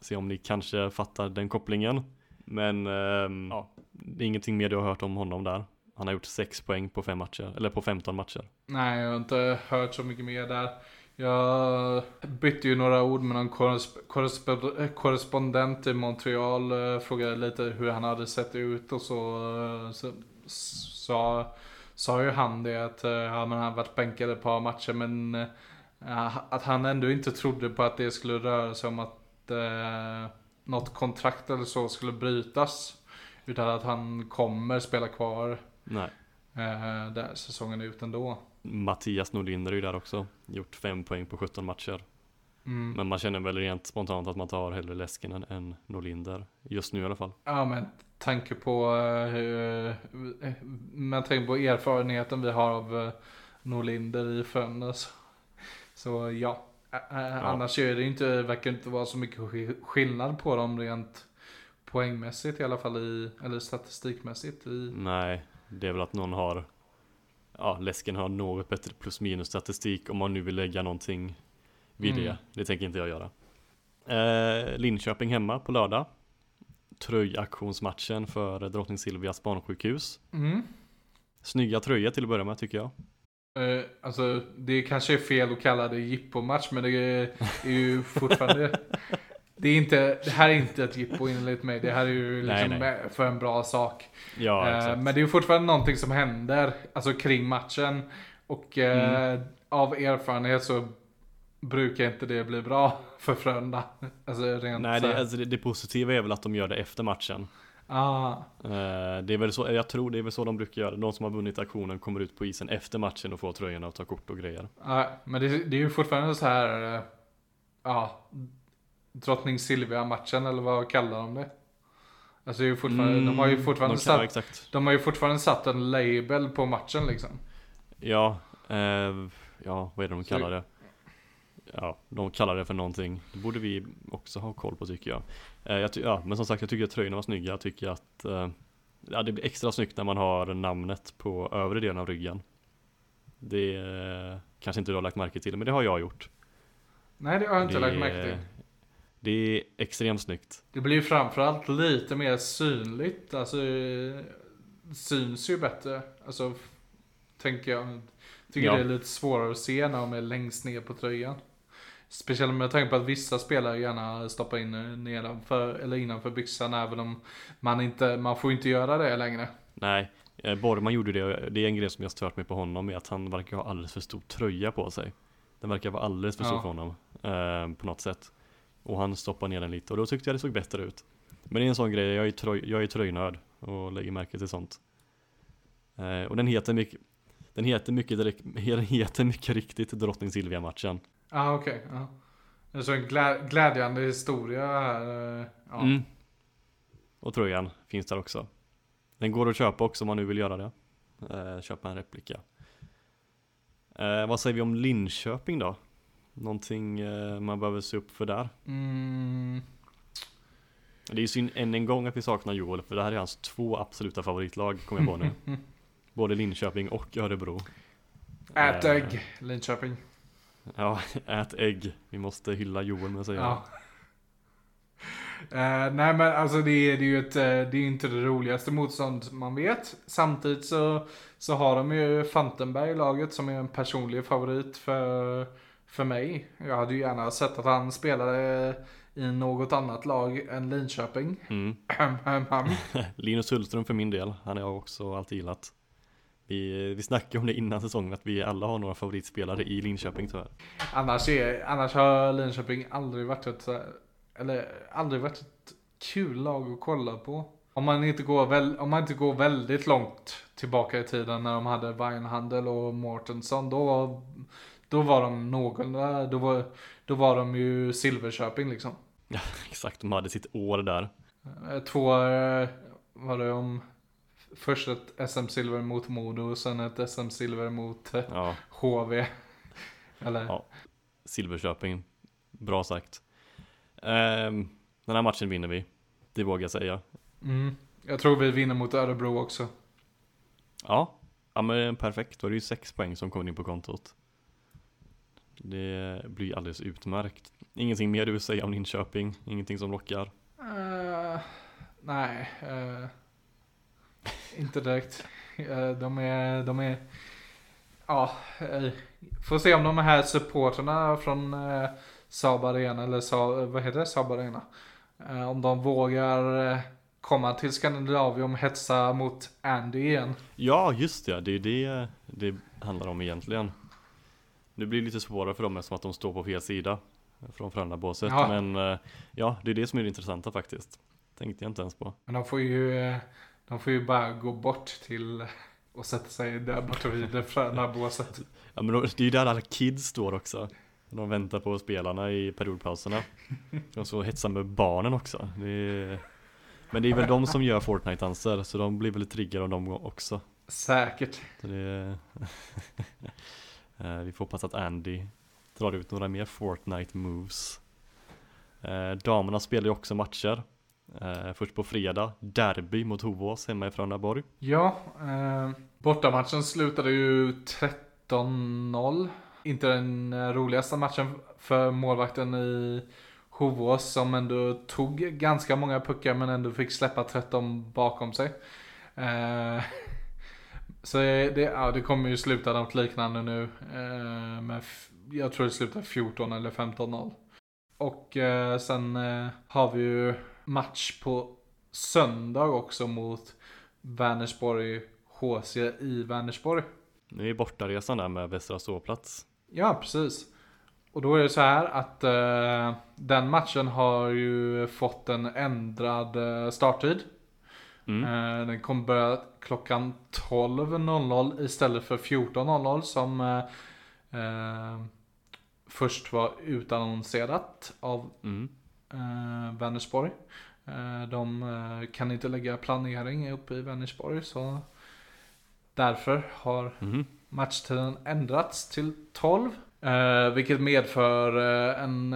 [SPEAKER 1] Se om ni kanske fattar den kopplingen. Men ehm, ja, det är ingenting mer du har hört om honom där. Han har gjort 6 poäng på fem matcher, eller på 15 matcher.
[SPEAKER 2] Nej, jag har inte hört så mycket mer där. Jag bytte ju några ord med någon korresp- korresp- korrespondent i Montreal. eh, Frågade lite hur han hade sett ut och så, eh, så sa, sa ju han det att eh, ja, men han varit bänkad ett par matcher men att han ändå inte trodde på att det skulle röra sig om att eh, något kontrakt eller så skulle brytas. Utan att han kommer spela kvar
[SPEAKER 1] Nej.
[SPEAKER 2] eh, där säsongen ut ändå.
[SPEAKER 1] Mattias Norlinder är ju där också. Gjort 5 poäng på 17 matcher.
[SPEAKER 2] Mm.
[SPEAKER 1] Men man känner väl rent spontant att man tar hellre Leskinen än Norlinder. Just nu i alla fall.
[SPEAKER 2] Ja men tanke på eh, hur, eh, med tanke på erfarenheten vi har av eh, Norlinder i Frölunda så, ja. Ä- Annars är det inte, verkar det inte vara så mycket sk- skillnad på dem rent poängmässigt i alla fall i, eller statistikmässigt i.
[SPEAKER 1] Nej, det är väl att någon har Ja, Lesken har något bättre plus minus statistik om man nu vill lägga någonting vid
[SPEAKER 2] Mm.
[SPEAKER 1] det. Det tänker inte jag göra. Eh, Linköping hemma på lördag. Tröjaktionsmatchen för Drottning Silvias barnsjukhus.
[SPEAKER 2] Mm.
[SPEAKER 1] Snygga tröjor till att börja med tycker jag.
[SPEAKER 2] Eh, alltså det kanske är fel att kalla det jippomatch men det är, är ju fortfarande Det är inte, det här är inte ett jippo enligt mig, det här är ju liksom
[SPEAKER 1] Nej, nej.
[SPEAKER 2] för en bra sak.
[SPEAKER 1] Ja,
[SPEAKER 2] Eh, men det är ju fortfarande någonting som händer, alltså kring matchen. Och eh,
[SPEAKER 1] Mm.
[SPEAKER 2] av erfarenhet så brukar inte det bli bra för Frölunda. Alltså rent
[SPEAKER 1] Nej, det, alltså, det, det positiva är väl att de gör det efter matchen.
[SPEAKER 2] ah,
[SPEAKER 1] Eh, det är väl så, jag tror det är väl så de brukar göra. De som har vunnit aktionen kommer ut på isen efter matchen och får tröjorna och tar kort och grejer.
[SPEAKER 2] ja, men det, det är ju fortfarande så här, eh, ja, Drottning Silvia-matchen eller vad kallar de det? Alltså det är ju fortfarande, de har ju fortfarande
[SPEAKER 1] Mm, de kan,
[SPEAKER 2] satt,
[SPEAKER 1] exakt.
[SPEAKER 2] de har ju fortfarande satt en label på matchen liksom.
[SPEAKER 1] Ja, eh, ja, vad är det de kallar det? Ja, de kallar det för någonting. Det borde vi också ha koll på tycker jag. Eh, jag ty- ja, men som sagt, jag tycker att tröjorna var snygga. Jag tycker att eh, ja, det blir extra snyggt när man har namnet på övre delen av ryggen. Det eh, kanske inte du har lagt märke till, men det har jag gjort.
[SPEAKER 2] Nej det har jag inte
[SPEAKER 1] det,
[SPEAKER 2] lagt märke till.
[SPEAKER 1] Det är extremt snyggt.
[SPEAKER 2] Det blir ju framförallt lite mer synligt, alltså eh, syns ju bättre. Alltså, tänker jag. Tycker
[SPEAKER 1] Ja.
[SPEAKER 2] det är lite svårare att se när de är längst ner på tröjan. Speciellt med tanke på att vissa spelare gärna stoppar in eh, nedanför eller innanför byxan även om man inte, man får inte göra det längre.
[SPEAKER 1] Nej, eh, Borgman gjorde det. Det är en grej som jag stört mig på honom är att han verkar ha alldeles för stor tröja på sig. Den verkar vara alldeles för stor
[SPEAKER 2] Ja.
[SPEAKER 1] för honom. Eh, på något sätt. Och han stoppar ner den lite och då tyckte jag det såg bättre ut. Men det är en sån grej, jag är, tröj, jag är tröjnörd och lägger märke till sånt. Eh, och den heter mycket, den heter mycket, direkt- den heter mycket riktigt Drottning Silvia-matchen.
[SPEAKER 2] Ja ah, okej. Det är så en glä, glädjande historia här. eh, Ja.
[SPEAKER 1] Mm. Och tröjan finns där också. Den går att köpa också om man nu vill göra det. Eh, köpa en replika. Eh, vad säger vi om Linköping då? Någonting eh, man behöver se upp för där.
[SPEAKER 2] Mm.
[SPEAKER 1] Det är ju synd än en gång att vi saknar Joel för det här är hans två absoluta favoritlag kommer jag på nu. Både Linköping och Örebro.
[SPEAKER 2] Ät
[SPEAKER 1] Eh,
[SPEAKER 2] ägg, Linköping.
[SPEAKER 1] Ja, ät ägg. Vi måste hylla Joel med att säga
[SPEAKER 2] Ja. Eh, nej men alltså det är, det är ju ett, det är inte det roligaste motstånd man vet. Samtidigt så, så har de ju Fantenberg i laget som är en personlig favorit för, för mig. Jag hade ju gärna sett att han spelade i något annat lag än Linköping.
[SPEAKER 1] Mm. Linus Hultström för min del, han har jag också alltid gillat. Vi, vi snackade om det innan säsongen att vi alla har några favoritspelare i Linköping tyvärr.
[SPEAKER 2] annars, är, annars har Linköping aldrig varit ett, eller aldrig varit ett kul lag att kolla på. Om man inte går, väl, om man inte går väldigt långt tillbaka i tiden när de hade Weinhandel och Mårtensson, då, då var de någorlunda, då var, då var de ju Silverköping liksom.
[SPEAKER 1] Exakt, de hade sitt år där.
[SPEAKER 2] Eh, Två, var det om, först ett SM-silver mot Modo och sen ett SM-silver mot eh,
[SPEAKER 1] Ja,
[SPEAKER 2] HV. Eller?
[SPEAKER 1] Ja. Silverköping. Bra sagt. Ehm, den här matchen vinner vi. Det vågar jag säga.
[SPEAKER 2] Mm. Jag tror vi vinner mot Örebro också.
[SPEAKER 1] Ja, ja men perfekt. Då är det ju sex poäng som kommer in på kontot. Det blir alldeles utmärkt. Ingenting mer du vill säga om Linköping? Ingenting som lockar?
[SPEAKER 2] Eh, nej, eh, inte direkt. Eh, de är, de är, ja, uh, får se om de här supporterna från uh, Saab Arena, eller Sa, vad heter det, Saab Arena, om de vågar komma till Skandinavium hetsa mot Andy igen.
[SPEAKER 1] Ja, just det. Det är det det handlar om egentligen. Det blir lite svårare för dem eftersom att de står på fel sida från Frölunda-båset.
[SPEAKER 2] Ja.
[SPEAKER 1] Men eh, ja, det är det som är det intressanta faktiskt. Tänkte jag inte ens på.
[SPEAKER 2] Men de får ju, de får ju bara gå bort till och sätta sig där borta vid det fräna båset.
[SPEAKER 1] Ja men det är ju där alla kids står också. De väntar på spelarna i periodpauserna. Och så hetsar med barnen också. Det är... Men det är väl de som gör Fortnite-danser, så de blir väl triggade av dem också.
[SPEAKER 2] Säkert.
[SPEAKER 1] Så det Eh, vi får hoppas att Andy drar ut några mer Fortnite moves. Eh, damerna spelar ju också matcher. Eh, först på fredag, derby mot Hovås hemma i Frölundaborg.
[SPEAKER 2] Ja, eh, bortamatchen slutade ju 13-0. Inte den roligaste matchen för målvakten i Hovås som ändå tog ganska många puckar men ändå fick släppa 13 bakom sig. Så det, ja, det kommer ju sluta något liknande nu. Eh, med, jag tror det slutar 14 eller 15-0. Och eh, sen eh, har vi ju match på söndag också mot Vänersborg HC i Vänersborg.
[SPEAKER 1] Nu är bortaresan där med Västra ståplats.
[SPEAKER 2] Ja, precis. Och då är det så här att eh, den matchen har ju fått en ändrad eh, starttid.
[SPEAKER 1] Mm.
[SPEAKER 2] Eh, den kommer börja klockan 12.00 istället för 14.00 som eh, eh, först var utannonserat av
[SPEAKER 1] Mm.
[SPEAKER 2] eh, Vänersborg. Eh, de eh, kan inte lägga planering uppe i Vänersborg så därför har
[SPEAKER 1] Mhm.
[SPEAKER 2] matchtiden ändrats till 12. Eh, vilket medför en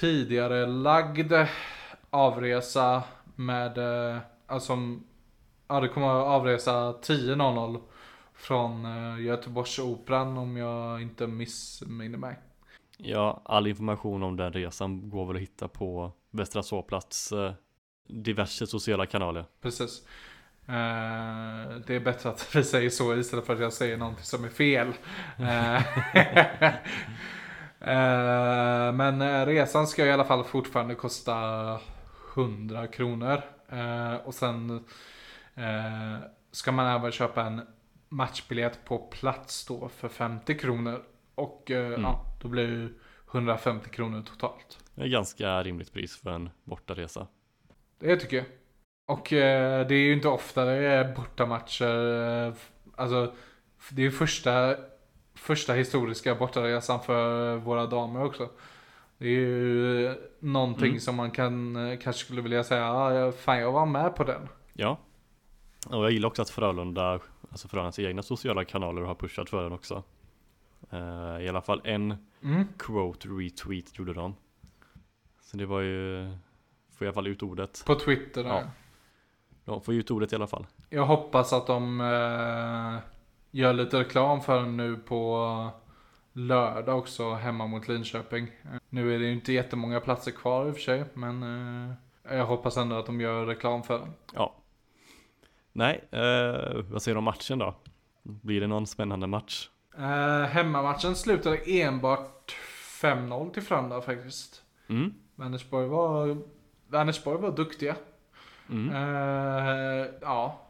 [SPEAKER 2] tidigare lagd avresa med, alltså, ja det kommer att avresa 10.00 från eh, Göteborgsoperan om jag inte missminner mig.
[SPEAKER 1] Ja, all information om den resan går väl att hitta på Västra ståplats eh, diverse sociala kanaler.
[SPEAKER 2] Precis. Eh, det är bättre att vi säger så istället för att jag säger någonting som är fel. Eh, men resan ska i alla fall fortfarande kosta 100 kronor. Eh, och sen eh, ska man även köpa en matchbiljett på plats då för 50 kronor. Och eh,
[SPEAKER 1] Mm.
[SPEAKER 2] ja, då blir det ju 150 kronor totalt.
[SPEAKER 1] Det är ganska rimligt pris för en bortaresa.
[SPEAKER 2] Det tycker jag. Och eh, det är ju inte ofta det är bortamatcher. Eh, alltså, det är ju första, första historiska bortaresan för våra damer också. Det är ju någonting
[SPEAKER 1] Mm.
[SPEAKER 2] som man kan, eh, kanske skulle vilja säga, ah, fan jag var med på den.
[SPEAKER 1] Ja. Och jag gillar också att Frölunda, alltså Frölundas egna sociala kanaler har pushat för den också. Eh, I alla fall en
[SPEAKER 2] Mm.
[SPEAKER 1] quote retweet gjorde de. Så det var ju, får i alla fall ut ordet.
[SPEAKER 2] På Twitter.
[SPEAKER 1] Ja. De får ut ordet i alla fall.
[SPEAKER 2] Jag hoppas att de eh, gör lite reklam för den nu på lördag också hemma mot Linköping. Eh, Nu är det ju inte jättemånga platser kvar i och för sig, men eh, jag hoppas ändå att de gör reklam för den.
[SPEAKER 1] Ja. Nej, eh, vad säger du om matchen då? Blir det någon spännande match?
[SPEAKER 2] Eh, hemmamatchen slutade enbart 5-0 till Frölunda faktiskt.
[SPEAKER 1] Mm.
[SPEAKER 2] Vänersborg var, Vänersborg var duktiga.
[SPEAKER 1] Mm.
[SPEAKER 2] Eh, ja.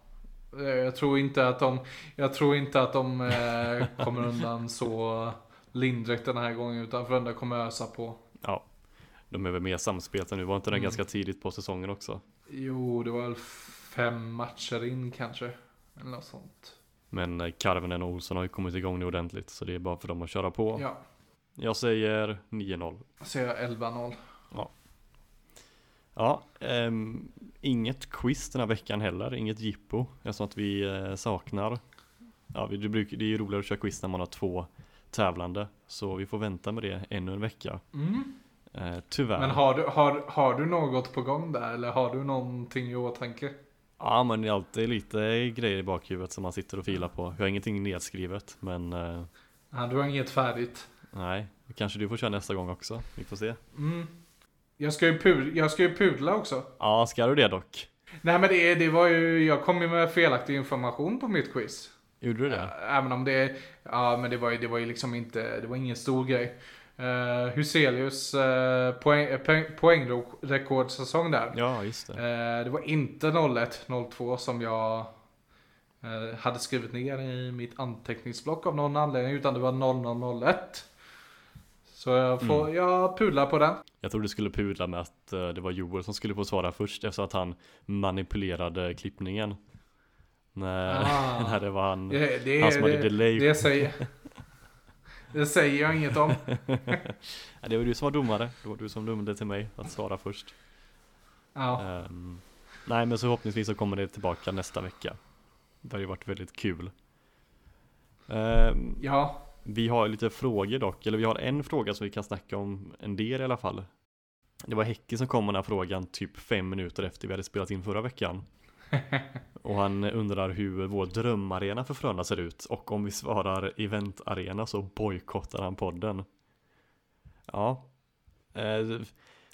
[SPEAKER 2] Eh, Jag tror inte att de, jag tror inte att de eh, kommer undan så lindrigt den här gången utan Frölunda kommer ösa på.
[SPEAKER 1] Ja. De är väl mer samspelta nu, var inte det
[SPEAKER 2] Mm.
[SPEAKER 1] ganska tidigt på säsongen också?
[SPEAKER 2] Jo, det var väl fem matcher in kanske. Eller något sånt.
[SPEAKER 1] Men eh, Karvinen och Olsson har ju kommit igång nu ordentligt, så det är bara för dem att köra på.
[SPEAKER 2] Ja,
[SPEAKER 1] Jag säger 9-0.
[SPEAKER 2] så jag 11-0.
[SPEAKER 1] Ja, ehm, inget quiz den här veckan heller, inget jippo. Eftersom att vi eh, saknar, ja vi- det, brukar, det är ju roligare att köra quiz när man har två tävlande. Så vi får vänta med det ännu en vecka.
[SPEAKER 2] Mm.
[SPEAKER 1] Eh, tyvärr.
[SPEAKER 2] Men har du, har, har du något på gång där eller har du någonting i åtanke?
[SPEAKER 1] Ja men det är alltid lite grejer i bakhuvudet som man sitter och filar på. Jag har ingenting nedskrivet men eh,
[SPEAKER 2] Ja, du har inget färdigt.
[SPEAKER 1] nej, kanske du får köra nästa gång också. Vi får se.
[SPEAKER 2] Mm. Jag ska ju, pud, jag ska ju pudla också.
[SPEAKER 1] Ja, ska du det dock?
[SPEAKER 2] Nej men det, det var ju, jag kom ju med felaktig information på mitt quiz.
[SPEAKER 1] Gjorde du det?
[SPEAKER 2] Även om det, ja men det var ju, det var ju liksom inte, det var ingen stor grej. Uh, Huselius uh, poäng, eh, poäng, poängrekordsäsong där.
[SPEAKER 1] Ja, just det.
[SPEAKER 2] Eh, det var inte 01-02 som jag eh, hade skrivit ner i mitt anteckningsblock av någon anledning. Utan det var 0001. Så jag, får, jag pudlar på den.
[SPEAKER 1] Jag trodde du skulle pudla med att eh, det var Joel som skulle få svara först efter att han manipulerade klippningen. När,
[SPEAKER 2] Ah.
[SPEAKER 1] när det var han,
[SPEAKER 2] Det, det,
[SPEAKER 1] han som hade
[SPEAKER 2] det,
[SPEAKER 1] delay.
[SPEAKER 2] det, säger, det säger jag inget om.
[SPEAKER 1] Det var du som var domare. Det var du som dömde till mig att svara först.
[SPEAKER 2] Ja.
[SPEAKER 1] Ehm, nej men så förhoppningsvis så kommer det tillbaka nästa vecka. Det har ju varit väldigt kul. Ehm,
[SPEAKER 2] ja.
[SPEAKER 1] vi har lite frågor dock, eller vi har en fråga som vi kan snacka om en del i alla fall. Det var Häcki som kom med den här frågan typ fem minuter efter vi hade spelat in förra veckan. Och han undrar hur vår drömarena för Frölunda ser ut och om vi svarar eventarena så bojkottar han podden. Ja, eh,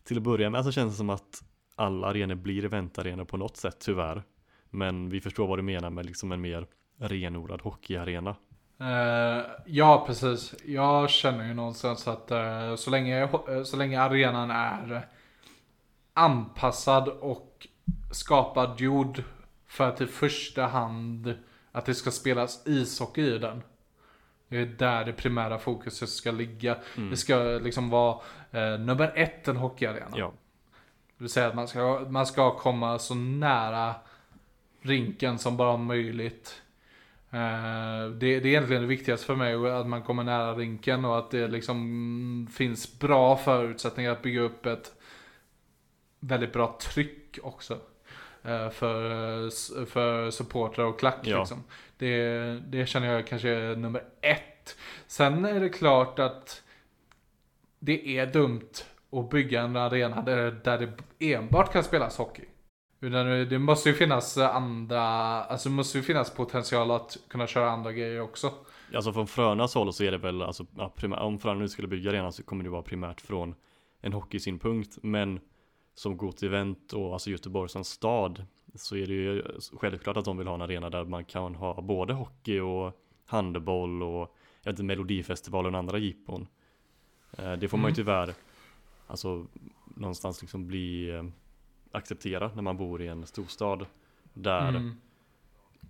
[SPEAKER 1] till att börja med så känns det som att alla arenor blir eventarenor på något sätt tyvärr. Men vi förstår vad du menar med liksom en mer renodlad hockeyarena.
[SPEAKER 2] Eh, ja, precis. Jag känner ju någonstans att eh, så, länge, eh, så länge arenan är anpassad och skapad gjord för att i första hand att det ska spelas ishockey i den. Det är där det primära fokuset ska ligga.
[SPEAKER 1] Mm.
[SPEAKER 2] Det ska liksom vara eh, nummer ett en hockeyarena.
[SPEAKER 1] Ja,
[SPEAKER 2] Det vill säga att man ska, man ska komma så nära rinken som bara möjligt. Eh, det, det är egentligen det viktigaste för mig, att man kommer nära rinken och att det liksom finns bra förutsättningar att bygga upp ett väldigt bra tryck också. eh, För, för supportrar och klack
[SPEAKER 1] Ja.
[SPEAKER 2] liksom. Det, det känner jag kanske är nummer ett. Sen är det klart att det är dumt att bygga en arena där, där det enbart kan spelas hockey. Utan det- det måste ju finnas andra, alltså det måste ju finnas potential att kunna köra andra grejer också.
[SPEAKER 1] alltså från Frönas håll så är det väl, alltså, ja, primär, om Fröna nu skulle bygga arenan så kommer det vara primärt från en hockeysynpunkt. Men som Got Event och alltså Göteborg som stad så är det ju självklart att de vill ha en arena där man kan ha både hockey och handboll och jag vet inte, Melodifestivalen och andra jippon. Eh, Det får man ju
[SPEAKER 2] Mm.
[SPEAKER 1] tyvärr alltså någonstans liksom bli eh, acceptera när man bor i en storstad där
[SPEAKER 2] Mm.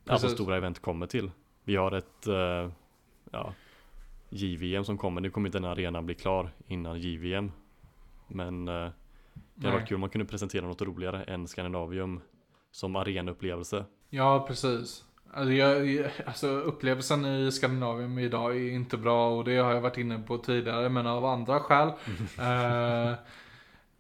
[SPEAKER 1] alltså stora event kommer till. Vi har ett eh, ja, JVM som kommer. Nu kommer inte den arenan bli klar innan JVM. Men det hade varit kul om man kunde presentera något roligare än Scandinavium som arenaupplevelse.
[SPEAKER 2] Ja, precis. Alltså, jag, alltså upplevelsen i Skandinavien idag är inte bra och det har jag varit inne på tidigare men av andra skäl. Eh,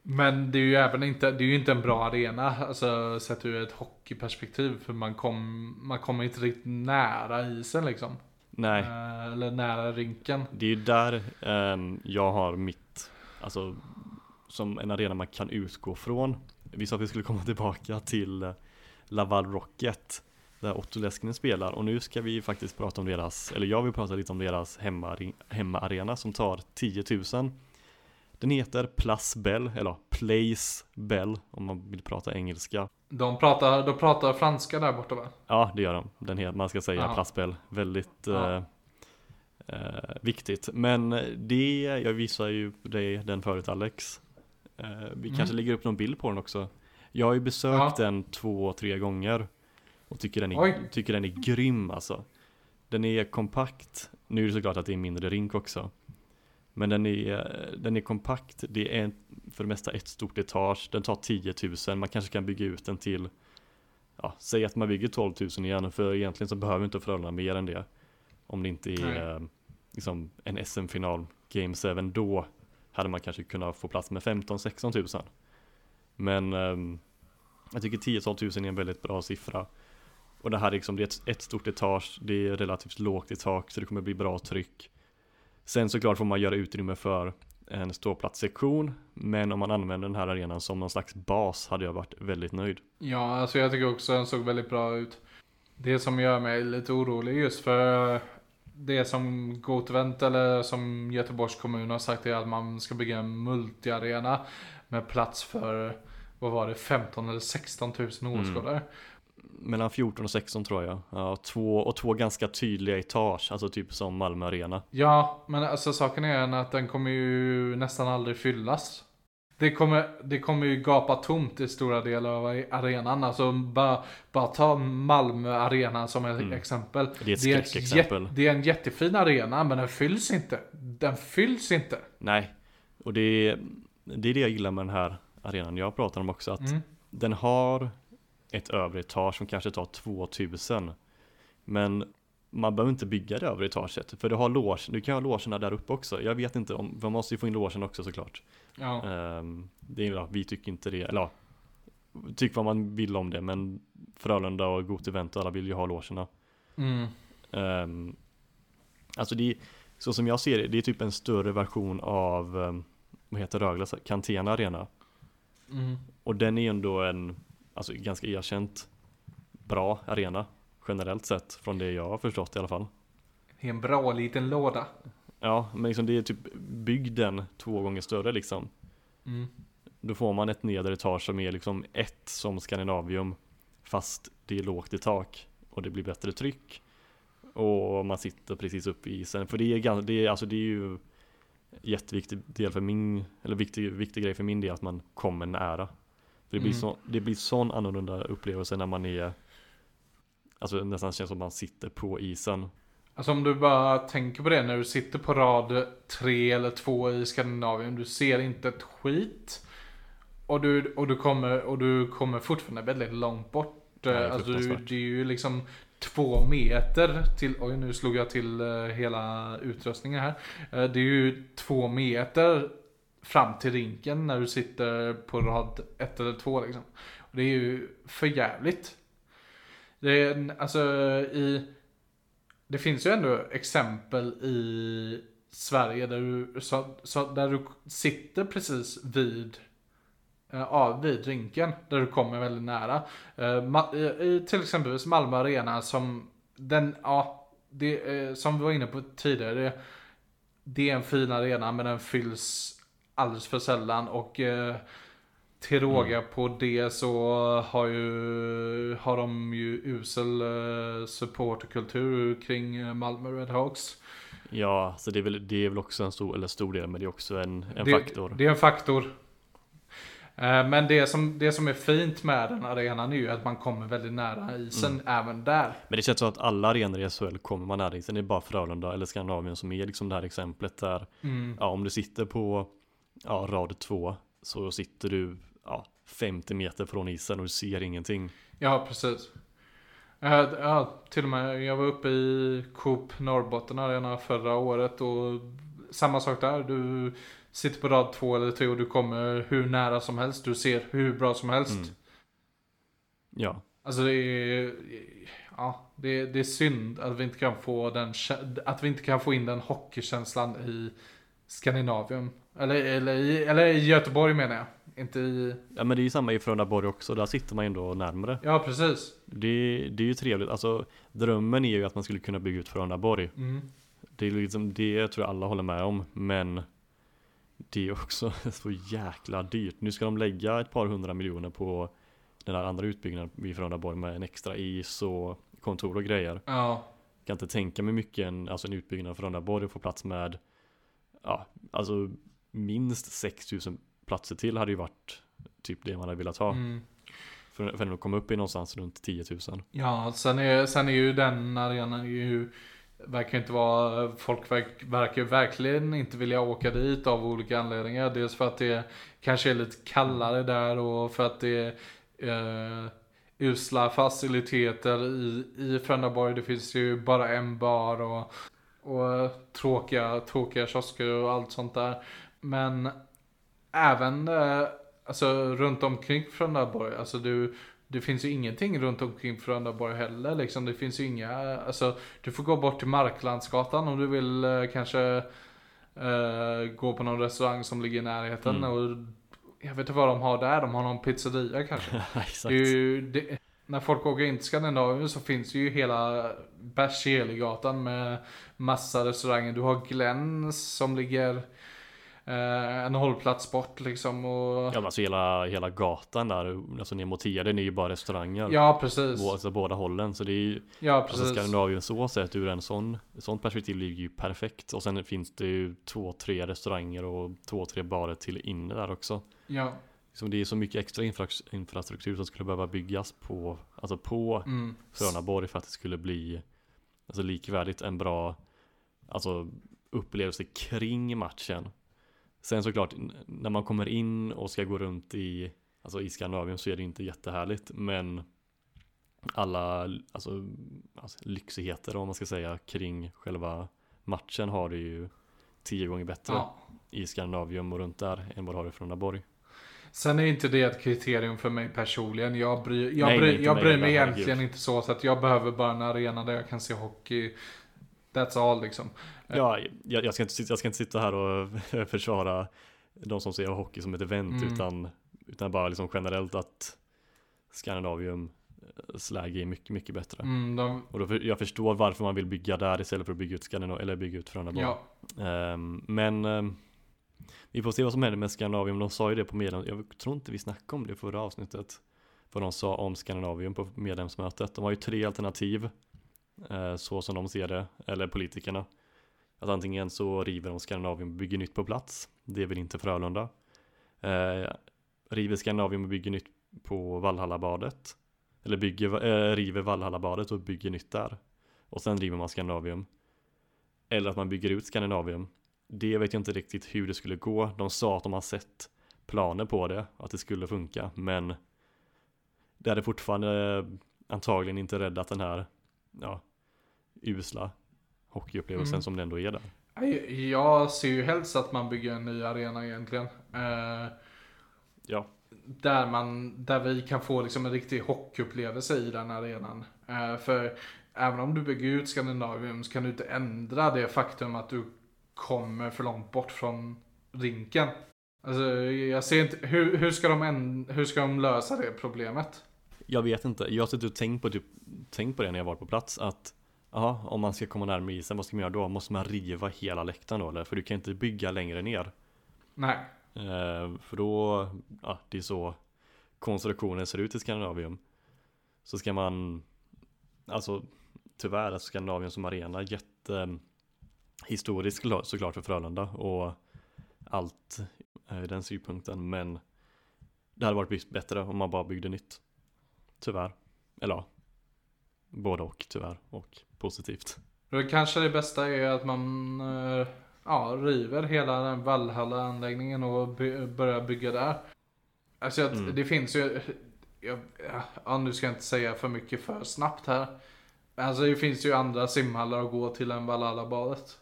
[SPEAKER 2] men det är ju även inte, det är ju inte en bra arena, alltså sett ur ett hockeyperspektiv för man, kom, man kommer inte riktigt nära isen liksom.
[SPEAKER 1] Nej,
[SPEAKER 2] Eh, eller nära rinken.
[SPEAKER 1] det är ju där ehm, jag har mitt, alltså som en arena man kan utgå från. Vi sa att vi skulle komma tillbaka till eh, Laval Rocket där Otto Leskinen spelar och nu ska vi faktiskt prata om deras, eller jag vill prata lite om deras hemma, hemmaarena som tar 10 000 Den heter Plus Bell, eller Place Bell om man vill prata engelska
[SPEAKER 2] De pratar, de pratar franska där borta va?
[SPEAKER 1] Ja det gör de, den heter, man ska säga
[SPEAKER 2] Ja.
[SPEAKER 1] Plus Bell, väldigt
[SPEAKER 2] Ja.
[SPEAKER 1] eh, eh, viktigt Men det, jag visar ju dig den förut Alex eh, Vi
[SPEAKER 2] Mm.
[SPEAKER 1] kanske lägger upp någon bild på den också. Jag har ju besökt
[SPEAKER 2] Ja.
[SPEAKER 1] den två, tre gånger Och tycker den, är,
[SPEAKER 2] Oj.
[SPEAKER 1] tycker den är grym alltså. Den är kompakt. Nu är det såklart att det är en mindre rink också. Men den är, den är kompakt. Det är för det mesta ett stort etage. Den tar 10 000 Man kanske kan bygga ut den till Ja, säg att man bygger 12 000 igen. För egentligen så behöver inte Frölunda mer än det. Om det inte är eh, liksom en SM-final Game 7 Då hade man kanske kunnat få plats med 15-16 tusen. Men ehm, jag tycker 10-12 000 är en väldigt bra siffra Och det här är liksom, det är ett, ett stort etage Det är relativt lågt i tak så det kommer bli bra tryck Sen såklart får man göra utrymme för en ståplatssektion Men om man använder den här arenan som någon slags bas hade jag varit väldigt nöjd
[SPEAKER 2] Ja, alltså jag tycker också den såg väldigt bra ut. Det som gör mig lite orolig just för det som Gotevent eller som Göteborgs kommun har sagt är att man ska bygga en multiarena med plats för, vad var det, 15 eller 16 000 åskådare.
[SPEAKER 1] Mellan 14 och 16 tror jag ja, två, Och två ganska tydliga etage Alltså typ som Malmö Arena
[SPEAKER 2] Ja, men alltså saken är att den kommer ju nästan aldrig fyllas. Det kommer, det kommer ju gapa tomt i stora delar av arenan. Alltså bara, bara ta Malmö arena som ett
[SPEAKER 1] Mm.
[SPEAKER 2] exempel.
[SPEAKER 1] Det är ett skräckexempel.
[SPEAKER 2] jät- det är en jättefin arena men den fylls inte. Den fylls inte.
[SPEAKER 1] Nej Och det är, det är det jag gillar med den här arenan jag pratar om också Att
[SPEAKER 2] Mm.
[SPEAKER 1] den har ett övre etage som kanske tar 2000 Men man behöver inte bygga det övre etaget För du har loge, du kan ha logerna där uppe också Jag vet inte om, man måste ju få in logen också såklart
[SPEAKER 2] Ja.
[SPEAKER 1] Ehm, Det är ja, vi tycker inte det, eller ja, Tyck vad man vill om det men Frölunda och Got Event och alla vill ju ha logerna
[SPEAKER 2] Mm.
[SPEAKER 1] um, Alltså det är, så som jag ser det, det är typ en större version av um, Vad heter Rögles? Cantena Arena
[SPEAKER 2] Mm.
[SPEAKER 1] Och den är ändå en Alltså ganska erkänt Bra arena Generellt sett från det jag har förstått i alla fall
[SPEAKER 2] Det är en bra liten låda.
[SPEAKER 1] Ja men liksom det är typ Byggden två gånger större liksom
[SPEAKER 2] Mm.
[SPEAKER 1] Då får man ett nedre etage som är liksom ett som Scandinavium Fast det är lågt i tak och det blir bättre tryck Och man sitter precis uppe i isen För det är, gan- det är, alltså det är ju Jätteviktig del för min Eller viktig, viktig grej för min del att man kommer nära För det blir,
[SPEAKER 2] Mm.
[SPEAKER 1] så, det blir sån annorlunda upplevelse när man är Alltså nästan känns som man sitter på isen
[SPEAKER 2] Alltså om du bara tänker på det när du sitter på rad tre eller två i Skandinavien. Du ser inte ett skit. Och du, och du, kommer, och du kommer fortfarande väldigt långt bort.
[SPEAKER 1] Ja, det är
[SPEAKER 2] alltså du, det är ju liksom två meter till, oj nu slog jag till eh, hela utrustningen här. Eh, det är ju två meter fram till rinken när du sitter på rad ett eller två liksom. Och det är ju för jävligt. Det är, alltså i det finns ju ändå exempel i Sverige där du, så, så, där du sitter precis vid eh, Ja, vid rinken där du kommer väldigt nära. Eh, Ma- i- till exempel Malmö Arena som den, ja, det, eh, som vi var inne på tidigare. Det, det är en fin arena men den fylls alldeles för sällan och till råga på det så har ju har de ju usel eh, supporterkultur kring eh, Malmö Redhawks.
[SPEAKER 1] Ja, så det är väl, det är väl också en stor, eller stor del men det är också en, en
[SPEAKER 2] det,
[SPEAKER 1] faktor
[SPEAKER 2] Det är en faktor. Eh, Men det som, det som är fint med den arenan är ju att man kommer väldigt nära isen
[SPEAKER 1] Mm.
[SPEAKER 2] även där.
[SPEAKER 1] Men det känns så att alla arenor i SHL kommer man nära isen Det är bara Frölunda eller Skandinavien som är liksom det här exemplet där
[SPEAKER 2] Mm.
[SPEAKER 1] Ja om du sitter på ja, rad två Så sitter du ja, 50 meter från isen och du ser ingenting
[SPEAKER 2] Ja, precis. Eh, Ja, till och med jag var uppe i Coop Norrbotten Arena förra året och samma sak där. Du sitter på rad två eller tre och du kommer hur nära som helst. Du ser hur bra som helst.
[SPEAKER 1] Mm. Ja,
[SPEAKER 2] Alltså det är, ja, det, det är synd att vi inte kan få den, att vi inte kan få in den hockeykänslan i Skandinavium. Eller, eller, i, eller i Göteborg menar jag. Inte i,
[SPEAKER 1] ja men det är ju samma i Frölundaborg också. Där sitter man ändå närmare.
[SPEAKER 2] Ja precis.
[SPEAKER 1] det, det är ju trevligt. Alltså drömmen är ju att man skulle kunna bygga ut Frölundaborg
[SPEAKER 2] Mm.
[SPEAKER 1] Det är liksom, det tror jag alla håller med om Men Det är också så jäkla dyrt. Nu ska de lägga ett par hundra miljoner på Den här andra utbyggnaden vid Frölundaborg med en extra is och kontor och grejer.
[SPEAKER 2] Ja,
[SPEAKER 1] kan inte tänka mig mycket en, alltså en utbyggnad av Frölundaborg och få plats med Ja, alltså minst 6000 platser till hade ju varit typ det man hade velat ha
[SPEAKER 2] mm.
[SPEAKER 1] För, för att komma upp i någonstans runt 10 000
[SPEAKER 2] ja sen, är, sen är ju den arenan ju Verkar inte vara, folk verk, verkar verkligen inte vilja åka dit av olika anledningar. Dels för att det kanske är lite kallare där och för att det är eh, usla faciliteter i, i Frölundaborg. Det finns ju bara en bar och, och tråkiga, tråkiga kiosker och allt sånt där. Men även eh, alltså, runt omkring Frölundaborg, alltså du det finns ju ingenting runt omkring Frölundaborg heller liksom. Det finns ju inga, alltså du får gå bort till Marklandsgatan om du vill eh, kanske eh, gå på någon restaurang som ligger i närheten.
[SPEAKER 1] Mm.
[SPEAKER 2] Och jag vet inte vad de har där, de har någon pizzeria kanske.
[SPEAKER 1] Exakt
[SPEAKER 2] ju, det, när folk åker in till Skandinavien så finns ju hela Berzelgatan med massa restauranger. Du har Glens som ligger eh, en hållplats bort liksom. Och,
[SPEAKER 1] Ja men alltså hela, hela gatan där, alltså ner mot Heden är ju bara restauranger
[SPEAKER 2] ja precis.
[SPEAKER 1] Bå- Alltså båda hållen, så det är ju
[SPEAKER 2] Ja
[SPEAKER 1] Alltså
[SPEAKER 2] precis.
[SPEAKER 1] Skandinavien så sett ur en sån, sånt perspektiv ligger ju perfekt Och sen finns det ju två, tre restauranger och två, tre barer till inne där också
[SPEAKER 2] Ja.
[SPEAKER 1] Liksom det är så mycket extra infra- infrastruktur som skulle behöva byggas på, alltså på
[SPEAKER 2] Mm.
[SPEAKER 1] Frölundaborg för att det skulle bli alltså likvärdigt en bra alltså upplevelse kring matchen. Sen såklart när man kommer in och ska gå runt i alltså i Skandinavien så är det inte jättehärligt men alla alltså, alltså lyxigheter om man ska säga kring själva matchen har det ju tio gånger bättre
[SPEAKER 2] Ja.
[SPEAKER 1] i Skandinavium och runt där än vad det har i Frölundaborg.
[SPEAKER 2] Sen är inte det ett kriterium för mig personligen. Jag bryr, jag
[SPEAKER 1] Nej,
[SPEAKER 2] bryr, jag
[SPEAKER 1] mig
[SPEAKER 2] bryr mig
[SPEAKER 1] herregud.
[SPEAKER 2] egentligen inte så. Så att jag behöver bara en arena där jag kan se hockey. That's all liksom.
[SPEAKER 1] Ja, jag, jag, ska inte, sitta- jag ska inte sitta här och försvara de som ser hockey som ett event
[SPEAKER 2] Mm.
[SPEAKER 1] utan, utan bara liksom generellt att Skandinavium läge är mycket, mycket bättre.
[SPEAKER 2] Mm, de,
[SPEAKER 1] Och då, för- jag förstår varför man vill bygga där istället för att bygga ut Skandinav eller bygga ut Frölundaborg.
[SPEAKER 2] ja.
[SPEAKER 1] Ehm, men ehm, Vi får se vad som händer med Skandinavium. De sa ju det på medlem... Jag tror inte vi snackade om det förra avsnittet. Vad de sa om Skandinavium på medlemsmötet. De har ju tre alternativ. Eh, så som de ser det. Eller politikerna. Att antingen så river de Skandinavien och bygger nytt på plats. Det vill inte Frölunda. Eh, river Skandinavien och bygger nytt på Valhallabadet. Eller bygger, eh, river Valhallabadet och bygger nytt där. Och sen river man Skandinavium. Eller att man bygger ut Skandinavium. Det vet jag inte riktigt hur det skulle gå. De sa att de har sett planer på det, att det skulle funka. Men det hade fortfarande eh, antagligen inte räddat den här ja, usla hockeyupplevelsen mm. som det ändå är där.
[SPEAKER 2] Jag ser ju helst att man bygger en ny arena egentligen. Uh,
[SPEAKER 1] ja.
[SPEAKER 2] Där, man, där vi kan få liksom en riktig hockeyupplevelse i den arenan. Uh, för även om du bygger ut Skandinavium så kan du inte ändra det faktum att du kommer för långt bort från rinken. Alltså, jag ser inte, hur, hur, ska de en, hur ska de lösa det problemet?
[SPEAKER 1] Jag vet inte, jag har suttit och tänkt på, typ, tänkt på det när jag var på plats att Ja, om man ska komma närmare isen, vad ska man göra då? Måste man riva hela läktaren då eller? För du kan inte bygga längre ner.
[SPEAKER 2] Nej.
[SPEAKER 1] Eh, för då, ja, det är så konstruktionen ser ut i Skandinavium. Så ska man, alltså tyvärr är Skandinavium som arena jätte historiskt såklart för Frölunda och allt i den synpunkten. Men det hade varit bättre om man bara byggde nytt. Tyvärr. Eller ja, både och tyvärr och positivt.
[SPEAKER 2] Då kanske det bästa är att man eh, ja, river hela den Valhalla-anläggningen och by börjar bygga där. Alltså mm. det finns ju, jag, ja, nu ska jag inte säga för mycket för snabbt här. Alltså det finns ju andra simhallar att gå till än Valhalla-badet.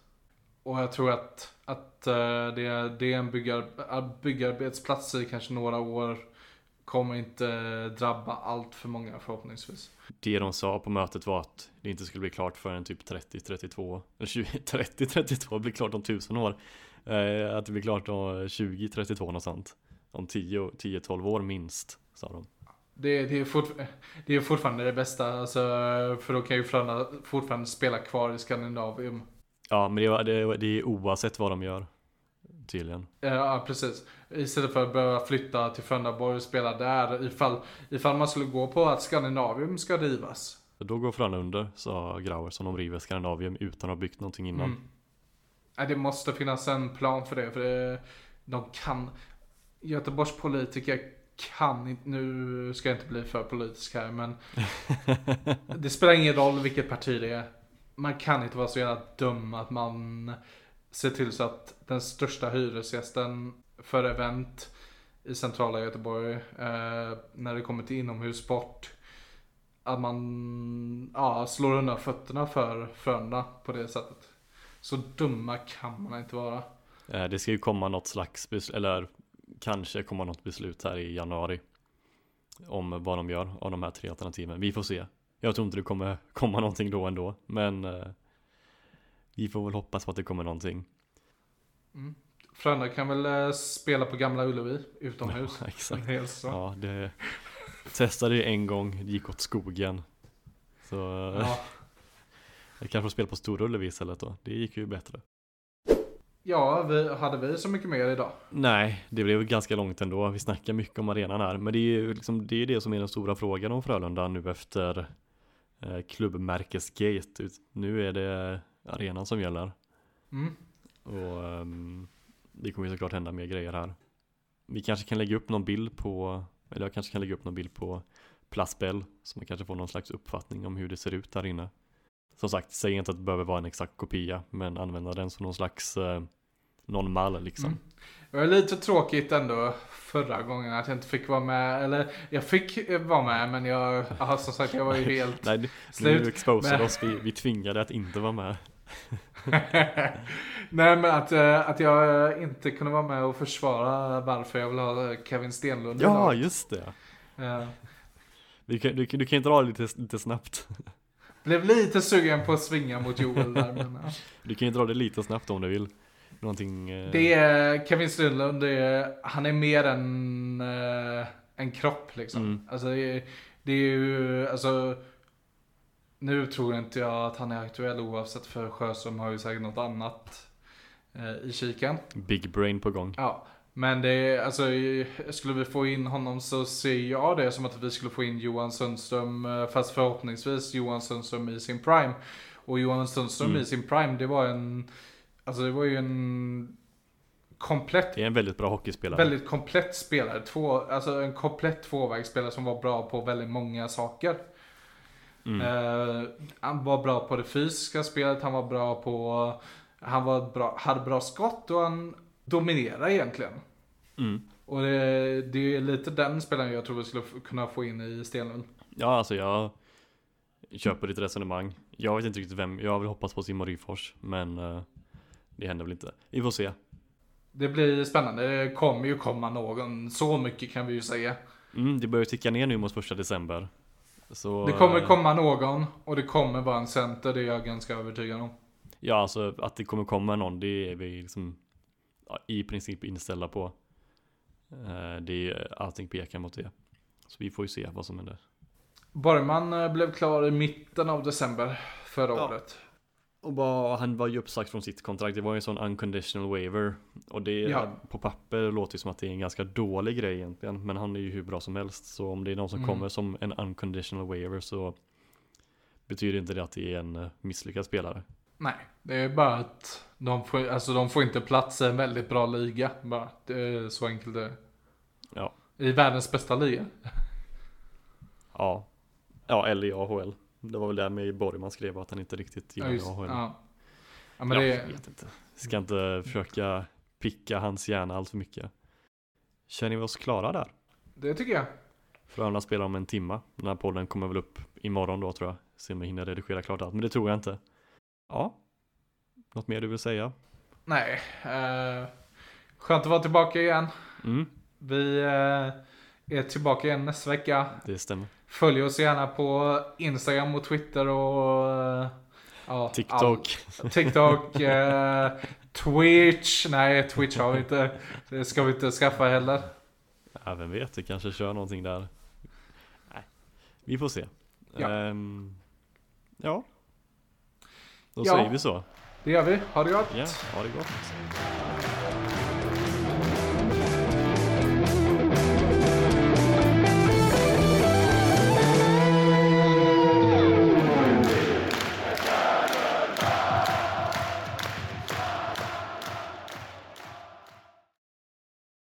[SPEAKER 2] Och jag tror att, att uh, det, det är en byggar, byggarbetsplats i kanske några år kommer inte drabba allt för många förhoppningsvis.
[SPEAKER 1] Det de sa på mötet var att det inte skulle bli klart förrän typ 30-32 30-32 blir klart om tusen år eh, Att det blir klart om 20-32 något sånt Om 10-12 år minst sa de
[SPEAKER 2] det, det, är det är fortfarande det bästa, alltså, för då kan ju Frölunda fortfarande spela kvar i Skandinavium.
[SPEAKER 1] Ja, men det, det, det är oavsett vad de gör tydligen.
[SPEAKER 2] Ja, precis. Istället för att behöva flytta till Frölundaborg och spela där ifall, ifall man skulle gå på att Skandinavium ska rivas.
[SPEAKER 1] Då går Frölunda under, sa Grauer, som de river Skandinavium utan att ha byggt någonting innan. Mm.
[SPEAKER 2] Nej, det måste finnas en plan för det, för det, de kan... Göteborgs politiker kan inte, nu ska jag inte bli för politisk här, men det spelar ingen roll vilket parti det är. Man kan inte vara så jävla dum att man se till så att den största hyresgästen för event i centrala Göteborg eh, när det kommer till inomhussport att man ja, slår undan fötterna för Frölunda på det sättet. Så dumma kan man inte vara.
[SPEAKER 1] Eh, det ska ju komma något slags beslut, eller kanske komma något beslut här i januari om vad de gör av de här tre alternativen. Vi får se. Jag tror inte det kommer komma någonting då ändå, men eh, vi får väl hoppas på att det kommer någonting.
[SPEAKER 2] Mm. Frölunda kan väl eh, spela på Gamla Ullevi utomhus.
[SPEAKER 1] Ja, exakt. Ja, det testade ju en gång, det gick åt skogen. Så ja. jag kanske får spela på Stora Ullevi istället då. Det gick ju bättre.
[SPEAKER 2] Ja, vi, hade vi så mycket mer idag?
[SPEAKER 1] Nej, det blev ganska långt ändå. Vi snackar mycket om arenan här. Men det är ju liksom, det, är det som är den stora frågan om Frölunda nu efter eh, klubbmärkesgate. Nu är det arenan som gäller.
[SPEAKER 2] Mm.
[SPEAKER 1] Och um, det kommer ju såklart hända mer grejer här. Vi kanske kan lägga upp någon bild på, eller jag kanske kan lägga upp någon bild på Plasbell så man kanske får någon slags uppfattning om hur det ser ut där inne. Som sagt, säg inte att det behöver vara en exakt kopia, men använda den som någon slags eh, någon mall liksom. Mm.
[SPEAKER 2] Det var lite tråkigt ändå förra gången att jag inte fick vara med. Eller jag fick vara med men jag, aha, som sagt jag var ju helt
[SPEAKER 1] Nej, nu, slut. Nu exposade oss, vi, vi tvingade att inte vara med.
[SPEAKER 2] Nej men att, eh, att jag inte kunde vara med och försvara varför jag vill ha Kevin Stenlund
[SPEAKER 1] Ja just det ja. du, kan, du, du kan inte dra lite, lite snabbt
[SPEAKER 2] Blev lite sugen på att svinga mot Joel där men ja.
[SPEAKER 1] Du kan ju dra det lite snabbt om du vill Någonting eh...
[SPEAKER 2] Det är Kevin Stenlund, det är, han är mer än eh, en kropp liksom mm. Alltså det är, det är ju, alltså nu tror inte jag att han är aktuell oavsett för Sjöström har ju säkert något annat eh, i kiken.
[SPEAKER 1] Big brain på gång.
[SPEAKER 2] Ja, men det är, alltså, skulle vi få in honom så ser jag det som att vi skulle få in Johan Sundström, eh, fast förhoppningsvis Johan Sundström i sin prime. Och Johan Sundström
[SPEAKER 1] Mm.
[SPEAKER 2] i sin prime, det var en, alltså det var ju en komplett,
[SPEAKER 1] Det är en väldigt bra hockeyspelare.
[SPEAKER 2] väldigt komplett spelare. Två, alltså en komplett tvåvägsspelare som var bra på väldigt många saker.
[SPEAKER 1] Mm.
[SPEAKER 2] Eh, han var bra på det fysiska spelet, han var bra på, han var bra, hade bra skott och han dominerade egentligen.
[SPEAKER 1] Mm.
[SPEAKER 2] Och det, det är lite den spelaren jag tror vi skulle kunna få in i Stenlund.
[SPEAKER 1] Ja, alltså jag köper ditt resonemang. Jag vet inte riktigt vem, jag vill hoppas på Simon Ryfors, men eh, det händer väl inte. Vi får se.
[SPEAKER 2] Det blir spännande, det kommer ju komma någon, så mycket kan vi ju säga.
[SPEAKER 1] Mm, det börjar ticka ner nu mot första december. Så,
[SPEAKER 2] Det kommer
[SPEAKER 1] eh,
[SPEAKER 2] komma någon och det kommer vara en center, det är jag ganska övertygad om.
[SPEAKER 1] Ja, alltså att det kommer komma någon, det är vi liksom ja, i princip inställda på. Eh, Det är, allting pekar mot det. Så vi får ju se vad som händer.
[SPEAKER 2] Borgman eh, blev klar i mitten av december förra
[SPEAKER 1] Ja.
[SPEAKER 2] året.
[SPEAKER 1] Och bara, han var ju uppsagt från sitt kontrakt, det var ju en sån unconditional waiver. Och det
[SPEAKER 2] Ja.
[SPEAKER 1] på papper låter ju som att det är en ganska dålig grej egentligen. Men han är ju hur bra som helst. Så om det är någon som
[SPEAKER 2] Mm.
[SPEAKER 1] kommer som en unconditional waiver så betyder inte det att det är en eh, misslyckad spelare.
[SPEAKER 2] Nej, det är bara att de får, alltså de får inte plats i en väldigt bra liga. Bara. Det är så enkelt det.
[SPEAKER 1] Ja.
[SPEAKER 2] I världens bästa liga.
[SPEAKER 1] Ja, ja eller i AHL. Det var väl där med Borgman skrev att han inte riktigt
[SPEAKER 2] Ja,
[SPEAKER 1] gillar
[SPEAKER 2] just,
[SPEAKER 1] AHL.
[SPEAKER 2] ja. ja men
[SPEAKER 1] ja,
[SPEAKER 2] det
[SPEAKER 1] jag vet inte. Ska inte försöka picka hans hjärna allt för mycket. Känner vi oss klara där?
[SPEAKER 2] det tycker jag.
[SPEAKER 1] Frölunda spelar om en timma. Den här podden kommer väl upp imorgon då tror jag. Se om jag hinner redigera klart allt, men det tror jag inte. Ja. Något mer du vill säga?
[SPEAKER 2] Nej. Eh, skönt att vara tillbaka igen.
[SPEAKER 1] Mm,
[SPEAKER 2] Vi eh, är tillbaka igen nästa vecka.
[SPEAKER 1] det stämmer.
[SPEAKER 2] Följ oss gärna på Instagram och Twitter och eh, ja,
[SPEAKER 1] TikTok.
[SPEAKER 2] all- TikTok, eh, Twitch. Nej, Twitch har vi inte. Det ska vi inte skaffa heller.
[SPEAKER 1] Ja, vem vet, vi kanske kör någonting där. Nej, vi får se.
[SPEAKER 2] Ja.
[SPEAKER 1] Ehm, ja. Då
[SPEAKER 2] Ja.
[SPEAKER 1] säger vi så.
[SPEAKER 2] Det gör vi. Ha det gott.
[SPEAKER 1] Ja, ha det gott.